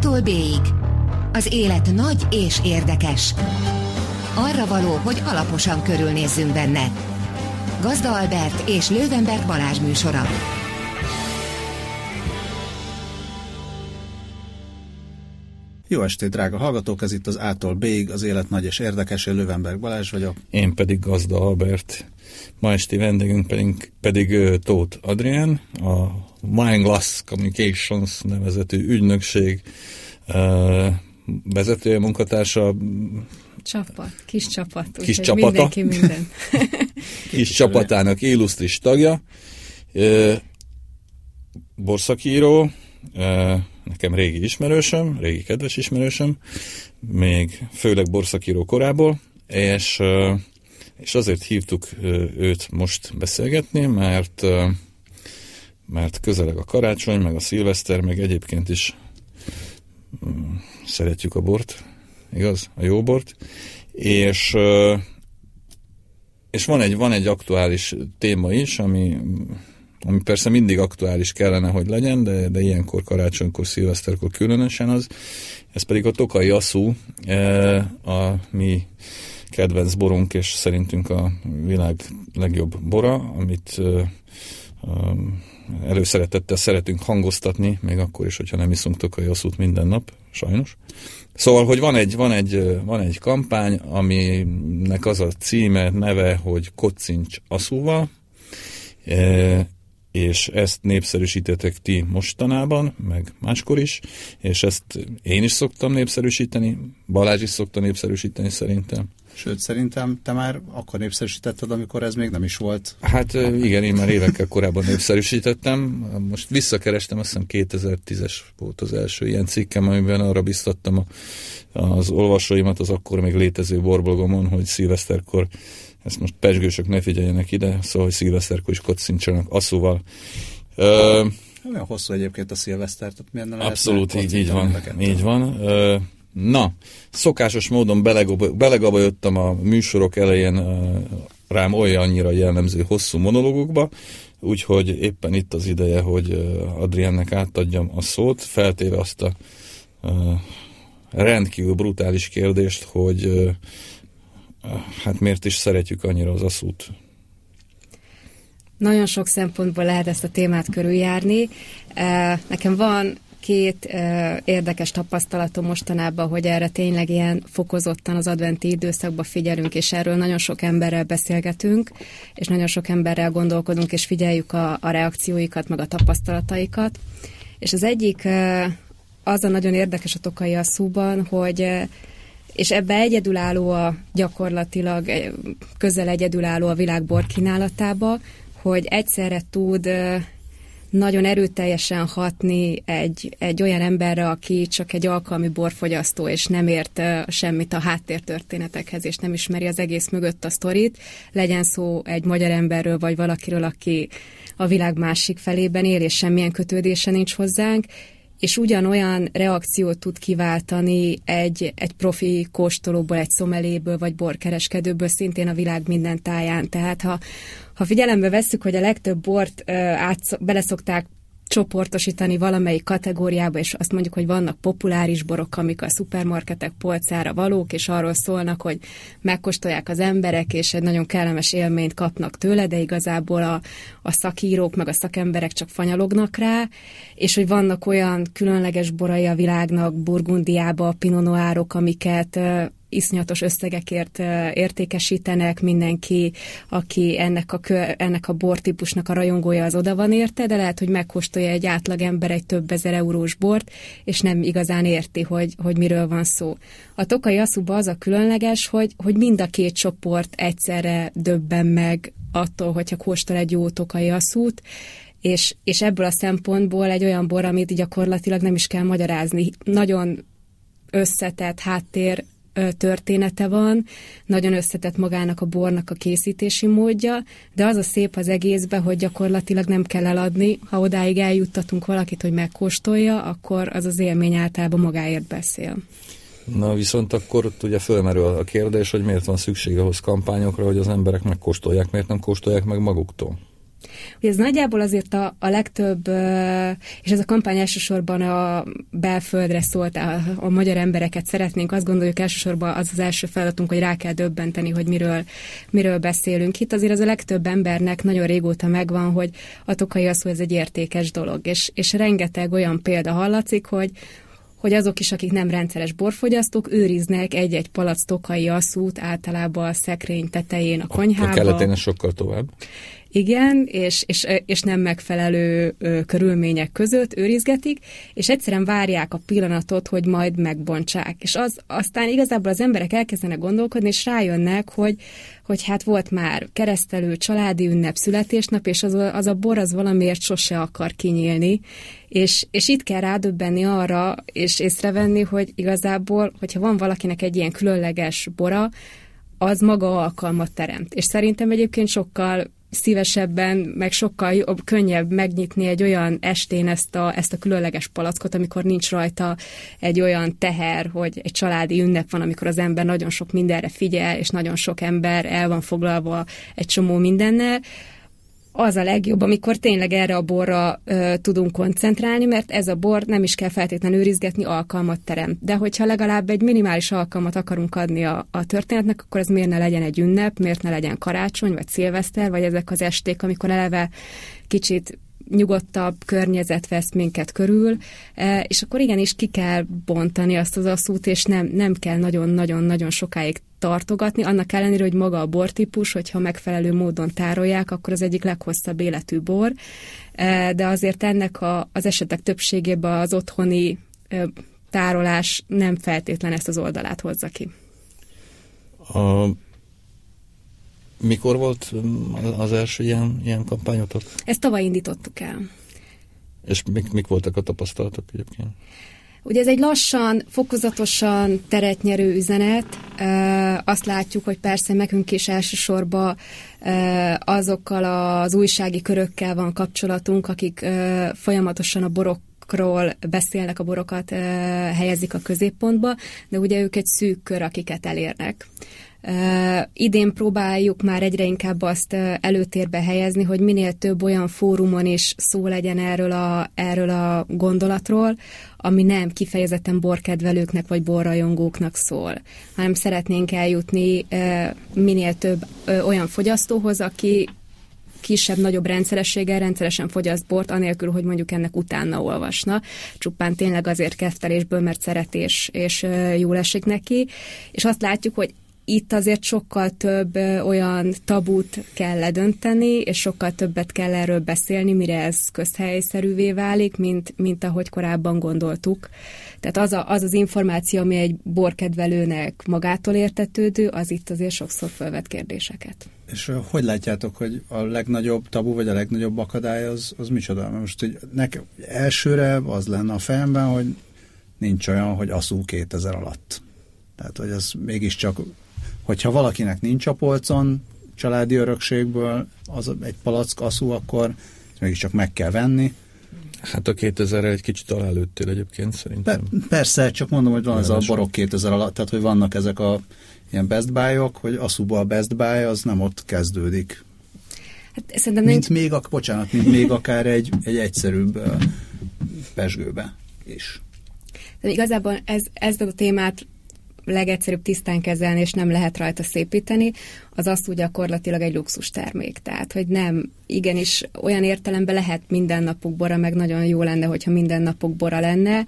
A-tól B-ig. Az élet nagy és érdekes. Arra való, hogy alaposan körülnézzünk benne. Gazda Albert és Lővenberg Balázs műsora. Jó estét, drága hallgatók! Ez itt az A-tól B-ig, az élet nagy és érdekes. Én Lővenberg Balázs vagyok. Én pedig Gazda Albert. Ma esti vendégünk pedig, pedig Tóth Adrián, a Wineglass Communications nevezetű ügynökség vezetője, munkatársa. Csapat, kis csapat. Kis csapata. Mindenki minden. kis csapatának illusztris tagja. Borszakíró, nekem régi ismerősöm, régi kedves ismerősöm, még főleg borszakíró korából, és, és azért hívtuk őt most beszélgetni, mert, mert közeleg a karácsony, meg a szilveszter, meg egyébként is mm, szeretjük a bort, igaz? A jó bort, és és van egy, van egy aktuális téma is, ami ami persze mindig aktuális kellene, hogy legyen, de, de ilyenkor, karácsonykor, szilveszterkor különösen az. Ez pedig a Tokai Aszú, e, a mi kedvenc borunk, és szerintünk a világ legjobb bora, amit előszeretettel szeretünk hangoztatni, még akkor is, hogyha nem iszunk Tokai Aszút minden nap, sajnos. Szóval, hogy van egy, van egy, van egy kampány, aminek az a címe, neve, hogy Kocincs Aszúval, és ezt népszerűsítetek ti mostanában, meg máskor is, és ezt én is szoktam népszerűsíteni, Balázs is szokta népszerűsíteni szerintem. Sőt, szerintem te már akkor népszerűsítetted, amikor ez még nem is volt. Hát igen, én már évekkel korábban népszerűsítettem. Most visszakerestem, azt hiszem 2010-es volt az első ilyen cikkem, amiben arra biztattam a, az olvasóimat az akkor még létező borblogomon, hogy szilveszterkor ezt most pesgősök ne figyeljenek ide, szóval, hogy szilveszterkor is kocincsanak asszúval. Ö, olyan hosszú egyébként a szilveszter, tehát miért nem Abszolút így, így van. Így van. Ö, na, szokásos módon belegabajottam a műsorok elején rám olyan annyira jellemző hosszú monológokba, úgyhogy éppen itt az ideje, hogy Adriennek átadjam a szót, feltéve azt a rendkívül brutális kérdést, hogy hát miért is szeretjük annyira az aszút? Nagyon sok szempontból lehet ezt a témát körüljárni. Nekem van két érdekes tapasztalatom mostanában, hogy erre tényleg ilyen fokozottan az adventi időszakban figyelünk, és erről nagyon sok emberrel beszélgetünk, és nagyon sok emberrel gondolkodunk, és figyeljük a, a reakcióikat, meg a tapasztalataikat. És az egyik az a nagyon érdekes a tokai asszúban, hogy és ebbe egyedülálló a gyakorlatilag közel egyedülálló a világbor kínálatába, hogy egyszerre tud nagyon erőteljesen hatni egy, egy olyan emberre, aki csak egy alkalmi borfogyasztó, és nem ért semmit a háttértörténetekhez, és nem ismeri az egész mögött a sztorit, legyen szó egy magyar emberről, vagy valakiről, aki a világ másik felében él, és semmilyen kötődése nincs hozzánk, és ugyanolyan reakciót tud kiváltani egy, egy profi kóstolóból, egy szomeléből vagy borkereskedőből, szintén a világ minden táján. Tehát ha, ha figyelembe vesszük, hogy a legtöbb bort ö, át, beleszokták csoportosítani valamelyik kategóriába, és azt mondjuk, hogy vannak populáris borok, amik a szupermarketek polcára valók, és arról szólnak, hogy megkóstolják az emberek, és egy nagyon kellemes élményt kapnak tőle, de igazából a, a szakírók, meg a szakemberek csak fanyalognak rá, és hogy vannak olyan különleges borai a világnak, Burgundiába, Pinot Noirok, amiket iszonyatos összegekért értékesítenek, mindenki, aki ennek a, kö, ennek a bortípusnak a rajongója, az oda van érte, de lehet, hogy megkóstolja egy átlag ember egy több ezer eurós bort, és nem igazán érti, hogy, hogy miről van szó. A tokai aszuba az a különleges, hogy, hogy mind a két csoport egyszerre döbben meg attól, hogyha kóstol egy jó tokai aszút, és, és ebből a szempontból egy olyan bor, amit gyakorlatilag nem is kell magyarázni. Nagyon összetett háttér története van, nagyon összetett magának a bornak a készítési módja, de az a szép az egészben, hogy gyakorlatilag nem kell eladni. Ha odáig eljuttatunk valakit, hogy megkóstolja, akkor az az élmény általában magáért beszél. Na viszont akkor ott ugye fölmerül a kérdés, hogy miért van szükség ahhoz kampányokra, hogy az emberek megkóstolják, miért nem kóstolják meg maguktól? Ugye ez nagyjából azért a, a legtöbb, és ez a kampány elsősorban a belföldre szólt, a, a magyar embereket szeretnénk, azt gondoljuk elsősorban az az első feladatunk, hogy rá kell döbbenteni, hogy miről, miről beszélünk. Itt azért az a legtöbb embernek nagyon régóta megvan, hogy a tokai az, hogy ez egy értékes dolog, és, és rengeteg olyan példa hallatszik, hogy hogy azok is, akik nem rendszeres borfogyasztók, őriznek egy-egy palac tokai asszút általában a szekrény tetején a konyhában. A keletén sokkal tovább. Igen, és, és, és nem megfelelő körülmények között őrizgetik, és egyszerűen várják a pillanatot, hogy majd megbontsák. És az, aztán igazából az emberek elkezdenek gondolkodni, és rájönnek, hogy, hogy hát volt már keresztelő, családi ünnep, születésnap, és az a, az a bor az valamiért sose akar kinyílni, és, és itt kell rádöbbenni arra, és észrevenni, hogy igazából, hogyha van valakinek egy ilyen különleges bora, az maga alkalmat teremt. És szerintem egyébként sokkal szívesebben, meg sokkal jobb, könnyebb megnyitni egy olyan estén ezt a, ezt a különleges palackot, amikor nincs rajta egy olyan teher, hogy egy családi ünnep van, amikor az ember nagyon sok mindenre figyel, és nagyon sok ember el van foglalva egy csomó mindennel, az a legjobb, amikor tényleg erre a borra ö, tudunk koncentrálni, mert ez a bor nem is kell feltétlenül őrizgetni, alkalmat terem. De hogyha legalább egy minimális alkalmat akarunk adni a, a történetnek, akkor ez miért ne legyen egy ünnep, miért ne legyen karácsony, vagy szilveszter, vagy ezek az esték, amikor eleve kicsit nyugodtabb környezet vesz minket körül, e, és akkor igenis ki kell bontani azt az asszút, és nem, nem kell nagyon-nagyon-nagyon sokáig tartogatni, annak ellenére, hogy maga a bortípus, hogyha megfelelő módon tárolják, akkor az egyik leghosszabb életű bor, e, de azért ennek a, az esetek többségében az otthoni e, tárolás nem feltétlen ezt az oldalát hozza ki. A mikor volt mm, az első ilyen, ilyen kampányotok? Ezt tavaly indítottuk el. És mik, mik voltak a tapasztalatok egyébként? Ugye ez egy lassan, fokozatosan teret nyerő üzenet. Azt látjuk, hogy persze nekünk is elsősorban azokkal az újsági körökkel van kapcsolatunk, akik folyamatosan a borok borokról beszélnek, a borokat helyezik a középpontba, de ugye ők egy szűk kör, akiket elérnek. Idén próbáljuk már egyre inkább azt uh, előtérbe helyezni, hogy minél több olyan fórumon is szó legyen erről a, erről a gondolatról, ami nem kifejezetten borkedvelőknek vagy borrajongóknak szól, hanem szeretnénk eljutni uh, minél több olyan fogyasztóhoz, aki kisebb-nagyobb rendszerességgel rendszeresen fogyaszt bort, anélkül, hogy mondjuk ennek utána olvasna. Csupán tényleg azért keftelésből, mert szeretés és jól esik neki. És azt látjuk, hogy itt azért sokkal több olyan tabut kell ledönteni, és sokkal többet kell erről beszélni, mire ez közhelyszerűvé válik, mint, mint ahogy korábban gondoltuk. Tehát az, a, az az információ, ami egy borkedvelőnek magától értetődő, az itt azért sokszor felvet kérdéseket. És hogy látjátok, hogy a legnagyobb tabu, vagy a legnagyobb akadály az, az micsoda? Most hogy nekem elsőre az lenne a fejemben, hogy nincs olyan, hogy aszú 2000 alatt. Tehát, hogy ez mégiscsak hogyha valakinek nincs a polcon családi örökségből az egy palack aszú, akkor mégiscsak meg kell venni. Hát a 2000 egy kicsit alálőttél egyébként szerintem. Be, persze, csak mondom, hogy van Jelen ez a borok 2000 alatt, tehát hogy vannak ezek a ilyen best buy-ok, hogy aszúba a best buy, az nem ott kezdődik. Hát, szerintem mint nincs... még, a, bocsánat, mint még akár egy, egy egyszerűbb uh, pesgőbe is. De igazából ez, ez a témát legegyszerűbb tisztán kezelni, és nem lehet rajta szépíteni, az azt úgy gyakorlatilag egy luxus termék. Tehát, hogy nem, igenis olyan értelemben lehet mindennapok bora, meg nagyon jó lenne, hogyha mindennapok bora lenne,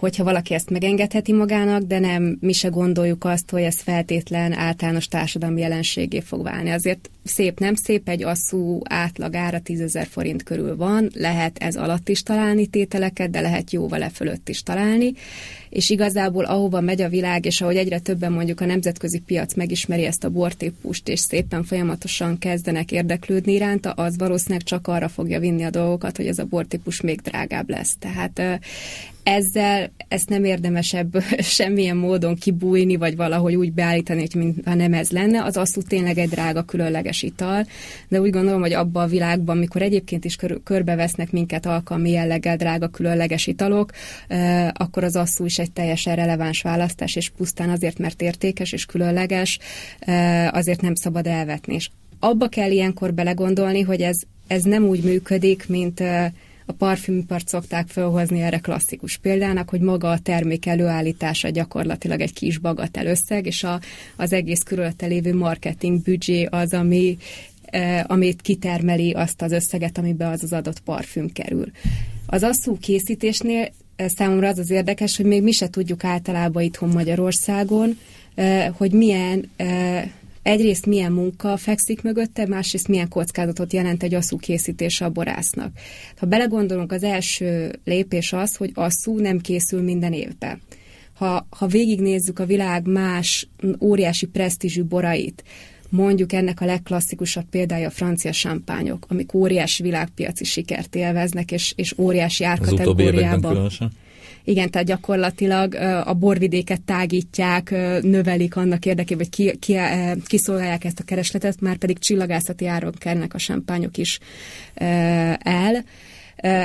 hogyha valaki ezt megengedheti magának, de nem mi se gondoljuk azt, hogy ez feltétlen általános társadalmi jelenségé fog válni. Azért szép, nem szép, egy asszú átlag ára 10 ezer forint körül van, lehet ez alatt is találni tételeket, de lehet jóval e fölött is találni, és igazából ahova megy a világ, és ahogy egyre többen mondjuk a nemzetközi piac megismeri ezt a bortípust, és szépen folyamatosan kezdenek érdeklődni iránta, az valószínűleg csak arra fogja vinni a dolgokat, hogy ez a bortípus még drágább lesz. Tehát ezzel ezt nem érdemesebb semmilyen módon kibújni, vagy valahogy úgy beállítani, hogy mintha nem ez lenne. Az asszú tényleg egy drága, különleges ital, de úgy gondolom, hogy abban a világban, mikor egyébként is kör, körbevesznek minket alkalmi jelleggel drága, különleges italok, akkor az asszú is egy teljesen releváns választás, és pusztán azért, mert értékes és különleges, azért nem szabad elvetni. És abba kell ilyenkor belegondolni, hogy ez ez nem úgy működik, mint a parfümipart szokták felhozni erre klasszikus példának, hogy maga a termék előállítása gyakorlatilag egy kis bagatel összeg, és a, az egész körülötte lévő marketing büdzsé az, ami amit kitermeli azt az összeget, amiben az az adott parfüm kerül. Az asszú készítésnél számomra az az érdekes, hogy még mi se tudjuk általában itthon Magyarországon, hogy milyen egyrészt milyen munka fekszik mögötte, másrészt milyen kockázatot jelent egy asszú készítése a borásznak. Ha belegondolunk, az első lépés az, hogy asszú nem készül minden évben. Ha, ha végignézzük a világ más óriási presztízsű borait, mondjuk ennek a legklasszikusabb példája a francia sampányok, amik óriási világpiaci sikert élveznek, és, és óriási árkategóriában. Igen, tehát gyakorlatilag a borvidéket tágítják, növelik annak érdekében, hogy ki, ki, kiszolgálják ezt a keresletet, már pedig csillagászati áron kernek a sempányok is el.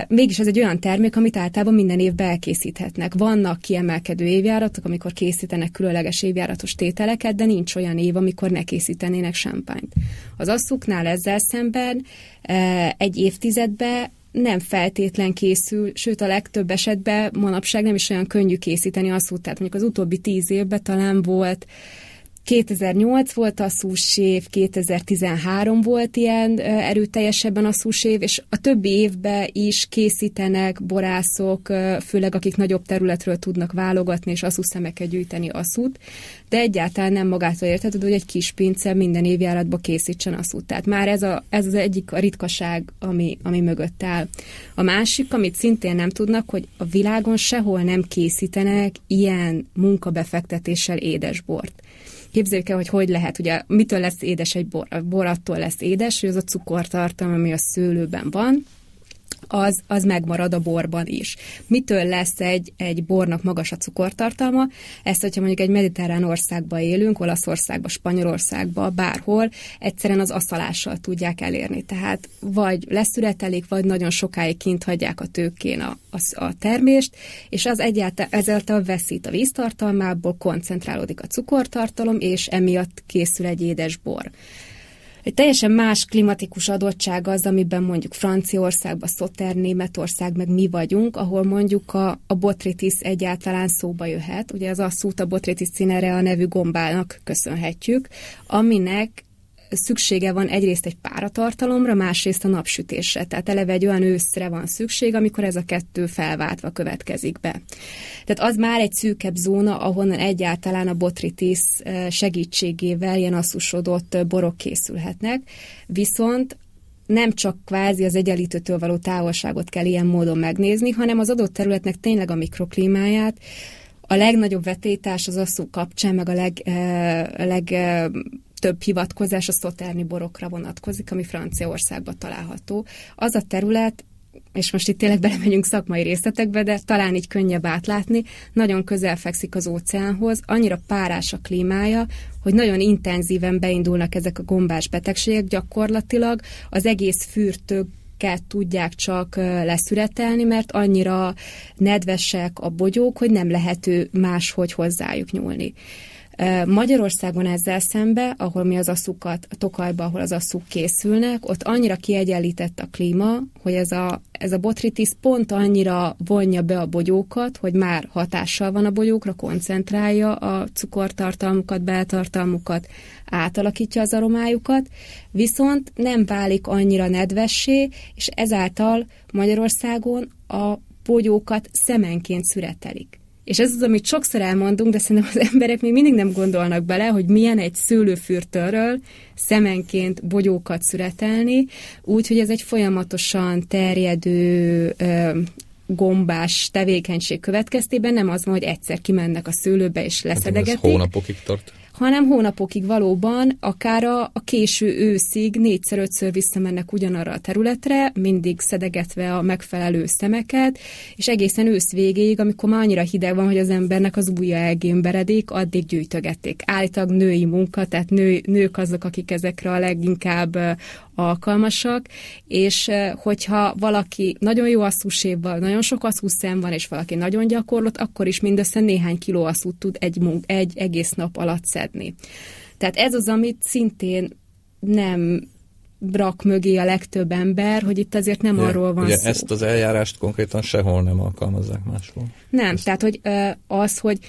Mégis ez egy olyan termék, amit általában minden évben elkészíthetnek. Vannak kiemelkedő évjáratok, amikor készítenek különleges évjáratos tételeket, de nincs olyan év, amikor ne készítenének sempányt. Az asszuknál ezzel szemben egy évtizedben nem feltétlen készül, sőt a legtöbb esetben manapság nem is olyan könnyű készíteni azt, tehát mondjuk az utóbbi tíz évben talán volt 2008 volt a év, 2013 volt ilyen erőteljesebben a év, és a többi évben is készítenek borászok, főleg akik nagyobb területről tudnak válogatni, és szemeket gyűjteni asszút, de egyáltalán nem magától értető, hogy egy kis pince minden évjáratban készítsen asszút. Tehát már ez, a, ez az egyik a ritkaság, ami, ami mögött áll. A másik, amit szintén nem tudnak, hogy a világon sehol nem készítenek ilyen munkabefektetéssel édesbort. Képzeljük el, hogy hogy lehet, ugye mitől lesz édes egy bor? A bor attól lesz édes, hogy az a cukortartalom, ami a szőlőben van, az, az megmarad a borban is. Mitől lesz egy, egy bornak magas a cukortartalma? Ezt, hogyha mondjuk egy mediterrán országban élünk, Olaszországban, Spanyolországban, bárhol, egyszerűen az aszalással tudják elérni. Tehát vagy leszüretelik, vagy nagyon sokáig kint hagyják a tőkén a, a, a termést, és az egyáltalán ezáltal veszít a víztartalmából, koncentrálódik a cukortartalom, és emiatt készül egy édes bor. Egy teljesen más klimatikus adottság az, amiben mondjuk Franciaországban, Szoter, Németország, meg mi vagyunk, ahol mondjuk a, a botritis egyáltalán szóba jöhet. Ugye az asszút a botritis a nevű gombának köszönhetjük, aminek szüksége van egyrészt egy páratartalomra, másrészt a napsütésre. Tehát eleve egy olyan őszre van szükség, amikor ez a kettő felváltva következik be. Tehát az már egy szűkebb zóna, ahonnan egyáltalán a botritis segítségével ilyen asszusodott borok készülhetnek. Viszont nem csak kvázi az egyenlítőtől való távolságot kell ilyen módon megnézni, hanem az adott területnek tényleg a mikroklímáját, a legnagyobb vetétás az asszú kapcsán, meg a leg, leg több hivatkozás a szoterni borokra vonatkozik, ami Franciaországban található. Az a terület, és most itt tényleg belemegyünk szakmai részletekbe, de talán így könnyebb átlátni, nagyon közel fekszik az óceánhoz, annyira párás a klímája, hogy nagyon intenzíven beindulnak ezek a gombás betegségek, gyakorlatilag az egész fürtök tudják csak leszüretelni, mert annyira nedvesek a bogyók, hogy nem lehető máshogy hozzájuk nyúlni. Magyarországon ezzel szembe, ahol mi az asszukat, a Tokajba, ahol az asszuk készülnek, ott annyira kiegyenlített a klíma, hogy ez a, ez a botritis pont annyira vonja be a bogyókat, hogy már hatással van a bogyókra, koncentrálja a cukortartalmukat, beltartalmukat, átalakítja az aromájukat, viszont nem válik annyira nedvessé, és ezáltal Magyarországon a bogyókat szemenként szüretelik. És ez az, amit sokszor elmondunk, de szerintem az emberek még mindig nem gondolnak bele, hogy milyen egy szőlőfürtőről szemenként bogyókat szüretelni, úgyhogy ez egy folyamatosan terjedő ö, gombás tevékenység következtében nem az van, hogy egyszer kimennek a szőlőbe és hát leszedegetik. Hát ez hónapokig tart hanem hónapokig valóban, akár a, a késő őszig négyszer-ötször visszamennek ugyanarra a területre, mindig szedegetve a megfelelő szemeket, és egészen ősz végéig, amikor már annyira hideg van, hogy az embernek az ujja elgémberedik, addig gyűjtögették. Állítólag női munka, tehát nő, nők azok, akik ezekre a leginkább alkalmasak, és hogyha valaki nagyon jó asszúséval, nagyon sok asszúszem van, és valaki nagyon gyakorlott, akkor is mindössze néhány kiló asszút tud egy, munk, egy egész nap alatt szedni. Tehát ez az, amit szintén nem rak mögé a legtöbb ember, hogy itt azért nem ugye, arról van ugye szó. ezt az eljárást konkrétan sehol nem alkalmazzák máshol. Nem, ezt... tehát hogy az, hogy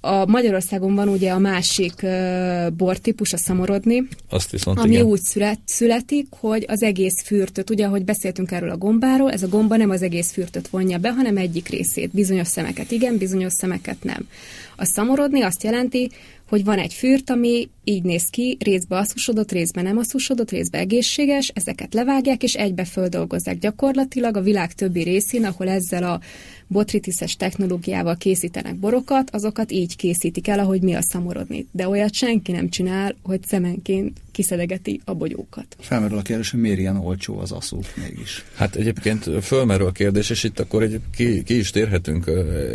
a Magyarországon van ugye a másik uh, bortípus, a szamorodni, Azt viszont ami igen. úgy szület, születik, hogy az egész fürtöt, ugye, ahogy beszéltünk erről a gombáról, ez a gomba nem az egész fürtöt vonja be, hanem egyik részét. Bizonyos szemeket igen, bizonyos szemeket nem. A szamorodni azt jelenti, hogy van egy fürt, ami így néz ki, részben asszusodott, részben nem asszusodott, részben egészséges, ezeket levágják, és egybe földolgozzák gyakorlatilag a világ többi részén, ahol ezzel a botritiszes technológiával készítenek borokat, azokat így készítik el, ahogy mi a szamorodni. De olyat senki nem csinál, hogy szemenként kiszedegeti a bogyókat. Felmerül a kérdés, hogy miért ilyen olcsó az aszú mégis. Hát egyébként fölmerül a kérdés, és itt akkor egy, ki, ki is térhetünk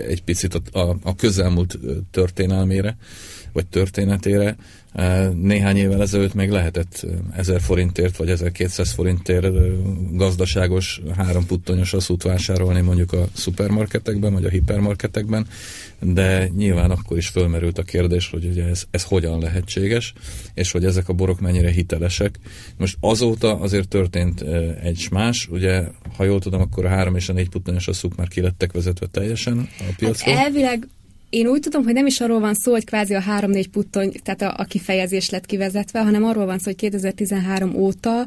egy picit a, a, a közelmúlt történelmére, vagy történetére. Néhány évvel ezelőtt még lehetett 1000 forintért vagy 1200 forintért gazdaságos három puttonyos aszút vásárolni mondjuk a szupermarketekben vagy a hipermarketekben, de nyilván akkor is fölmerült a kérdés, hogy ugye ez, ez hogyan lehetséges, és hogy ezek a borok mennyire hitelesek. Most azóta azért történt egy más, ugye ha jól tudom, akkor a három és a négy puttonyos aszúk már kilettek vezetve teljesen a piacról. Hát elvileg én úgy tudom, hogy nem is arról van szó, hogy kvázi a 3-4 puttony, tehát a, a kifejezés lett kivezetve, hanem arról van szó, hogy 2013 óta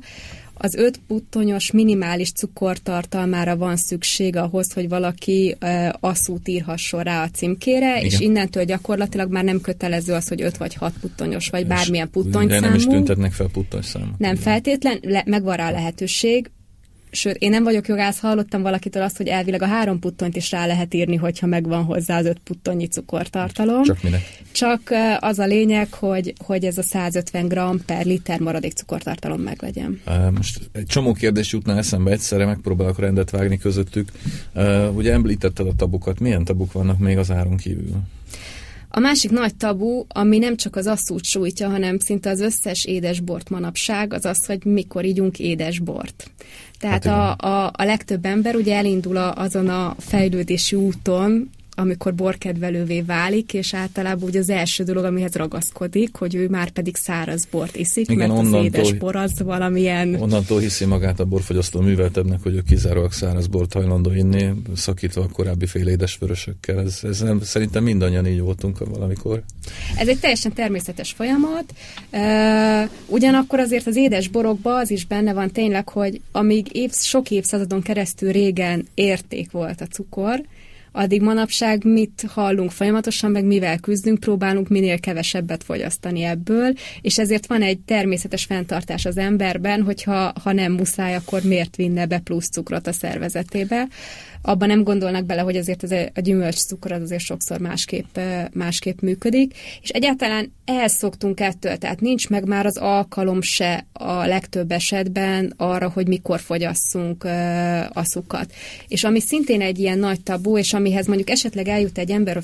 az 5 puttonyos minimális cukortartalmára van szükség ahhoz, hogy valaki uh, asszút írhasson rá a címkére, Igen. és innentől gyakorlatilag már nem kötelező az, hogy 5 vagy 6 puttonyos, vagy és bármilyen puttonyszámú. De nem is tüntetnek fel puttonyszámot. Nem feltétlen, le, megvan rá a lehetőség, sőt, én nem vagyok jogász, hallottam valakitől azt, hogy elvileg a három puttonyt is rá lehet írni, hogyha megvan hozzá az öt puttonnyi cukortartalom. Csak minek? Csak az a lényeg, hogy, hogy ez a 150 g per liter maradék cukortartalom meglegyen. Most egy csomó kérdés jutna eszembe egyszerre, megpróbálok rendet vágni közöttük. Ugye említetted a tabukat, milyen tabuk vannak még az áron kívül? A másik nagy tabu, ami nem csak az asszút sújtja, hanem szinte az összes édesbort manapság, az az, hogy mikor ígyunk édesbort. Tehát hát a, a, a legtöbb ember ugye elindul a, azon a fejlődési úton, amikor borkedvelővé válik, és általában ugye az első dolog, amihez ragaszkodik, hogy ő már pedig száraz bort iszik, Igen, mert az édes bor az valamilyen... Onnantól hiszi magát a borfogyasztó műveltebbnek, hogy ő kizárólag száraz bort hajlandó inni, szakítva a korábbi fél édes vörösökkel. Ez, ez nem, szerintem mindannyian így voltunk valamikor. Ez egy teljesen természetes folyamat. Ugyanakkor azért az édes borokban az is benne van tényleg, hogy amíg év, sok évszázadon keresztül régen érték volt a cukor, addig manapság mit hallunk folyamatosan, meg mivel küzdünk, próbálunk minél kevesebbet fogyasztani ebből, és ezért van egy természetes fenntartás az emberben, hogyha ha nem muszáj, akkor miért vinne be plusz cukrot a szervezetébe abban nem gondolnak bele, hogy azért ez a gyümölcs cukor az azért sokszor másképp, másképp működik, és egyáltalán elszoktunk ettől, tehát nincs meg már az alkalom se a legtöbb esetben arra, hogy mikor fogyasszunk aszukat. És ami szintén egy ilyen nagy tabu, és amihez mondjuk esetleg eljut egy ember,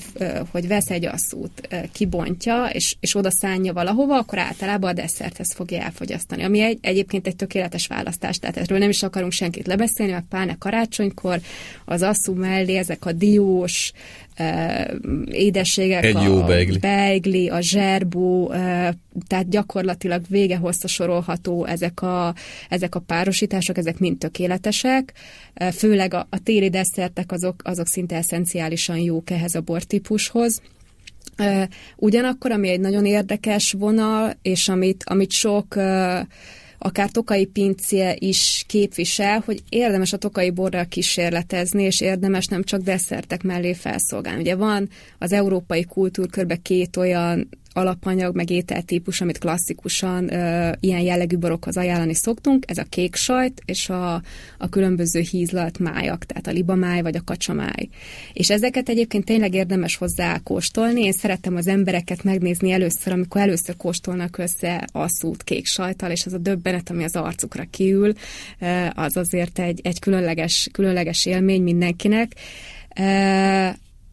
hogy vesz egy asszút, kibontja, és, és oda szánja valahova, akkor általában a desszerthez fogja elfogyasztani, ami egy, egyébként egy tökéletes választás, tehát erről nem is akarunk senkit lebeszélni, a pláne karácsonykor, az asszú mellé ezek a diós uh, édességek, Egy jó a beigli. beigli, a zserbó, tehát gyakorlatilag vége hossza sorolható ezek a, ezek a párosítások, ezek mind tökéletesek, uh, főleg a, a téli desszertek azok, azok szinte eszenciálisan jók ehhez a bortípushoz. Ugyanakkor, ami egy nagyon érdekes vonal, és amit, amit sok akár tokai pincje is képvisel, hogy érdemes a tokai borral kísérletezni, és érdemes nem csak desszertek mellé felszolgálni. Ugye van az európai kultúrkörbe két olyan alapanyag, meg ételtípus, amit klasszikusan ö, ilyen jellegű borokhoz ajánlani szoktunk, ez a kék sajt és a, a különböző hízlalt májak, tehát a libamáj vagy a kacsamáj. És ezeket egyébként tényleg érdemes hozzá kóstolni. Én szeretem az embereket megnézni először, amikor először kóstolnak össze a szút kék sajtal, és az a döbbenet, ami az arcukra kiül, az azért egy, egy különleges, különleges élmény mindenkinek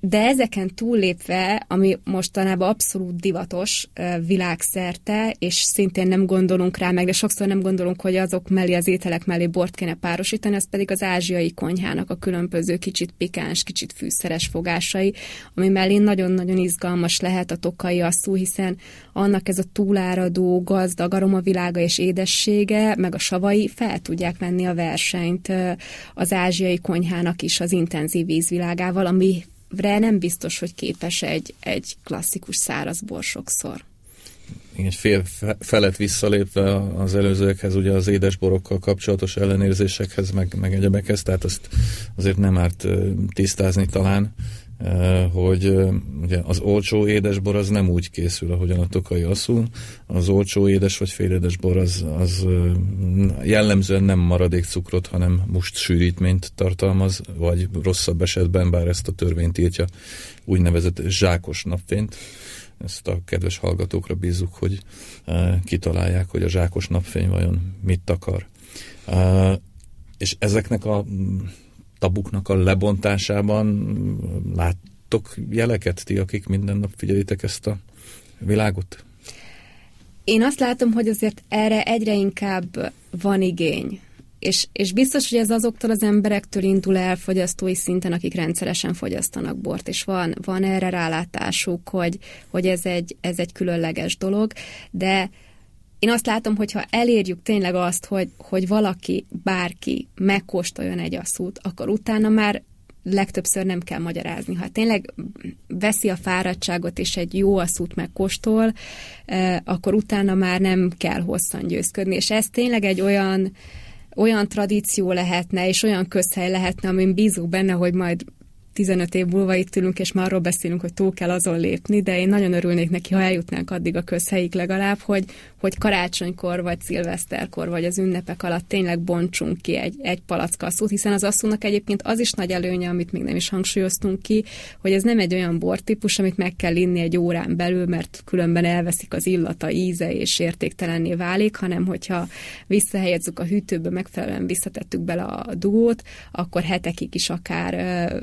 de ezeken túllépve, ami mostanában abszolút divatos világszerte, és szintén nem gondolunk rá meg, de sokszor nem gondolunk, hogy azok mellé, az ételek mellé bort kéne párosítani, az pedig az ázsiai konyhának a különböző kicsit pikáns, kicsit fűszeres fogásai, ami mellé nagyon-nagyon izgalmas lehet a tokai asszú, hiszen annak ez a túláradó, gazdag aromavilága és édessége, meg a savai fel tudják venni a versenyt az ázsiai konyhának is az intenzív vízvilágával, ami re nem biztos, hogy képes egy, egy klasszikus száraz bor sokszor. Egy fél felet visszalépve az előzőekhez, ugye az édesborokkal kapcsolatos ellenérzésekhez, meg, meg egyebekhez, tehát azt azért nem árt tisztázni talán, hogy ugye az olcsó édesbor az nem úgy készül, ahogyan a tokai asszú. Az olcsó édes vagy félédes bor az, az jellemzően nem maradék cukrot, hanem must sűrítményt tartalmaz, vagy rosszabb esetben, bár ezt a törvény tiltja, úgynevezett zsákos napfényt. Ezt a kedves hallgatókra bízzuk, hogy kitalálják, hogy a zsákos napfény vajon mit akar. És ezeknek a tabuknak a lebontásában láttok jeleket ti, akik minden nap figyelitek ezt a világot? Én azt látom, hogy azért erre egyre inkább van igény. És, és biztos, hogy ez azoktól az emberektől indul el fogyasztói szinten, akik rendszeresen fogyasztanak bort, és van, van erre rálátásuk, hogy, hogy ez, egy, ez egy különleges dolog, de én azt látom, hogy ha elérjük tényleg azt, hogy, hogy valaki, bárki megkóstoljon egy asszút, akkor utána már legtöbbször nem kell magyarázni. Ha tényleg veszi a fáradtságot, és egy jó asszút megkóstol, eh, akkor utána már nem kell hosszan győzködni. És ez tényleg egy olyan, olyan tradíció lehetne, és olyan közhely lehetne, amin bízunk benne, hogy majd 15 év múlva itt ülünk, és már arról beszélünk, hogy túl kell azon lépni, de én nagyon örülnék neki, ha eljutnánk addig a közhelyig legalább, hogy, hogy karácsonykor, vagy szilveszterkor, vagy az ünnepek alatt tényleg bontsunk ki egy, egy palack asszút, hiszen az asszúnak egyébként az is nagy előnye, amit még nem is hangsúlyoztunk ki, hogy ez nem egy olyan bortípus, amit meg kell inni egy órán belül, mert különben elveszik az illata, íze és értéktelenné válik, hanem hogyha visszahelyezzük a hűtőbe, megfelelően visszatettük bele a dugót, akkor hetekig is akár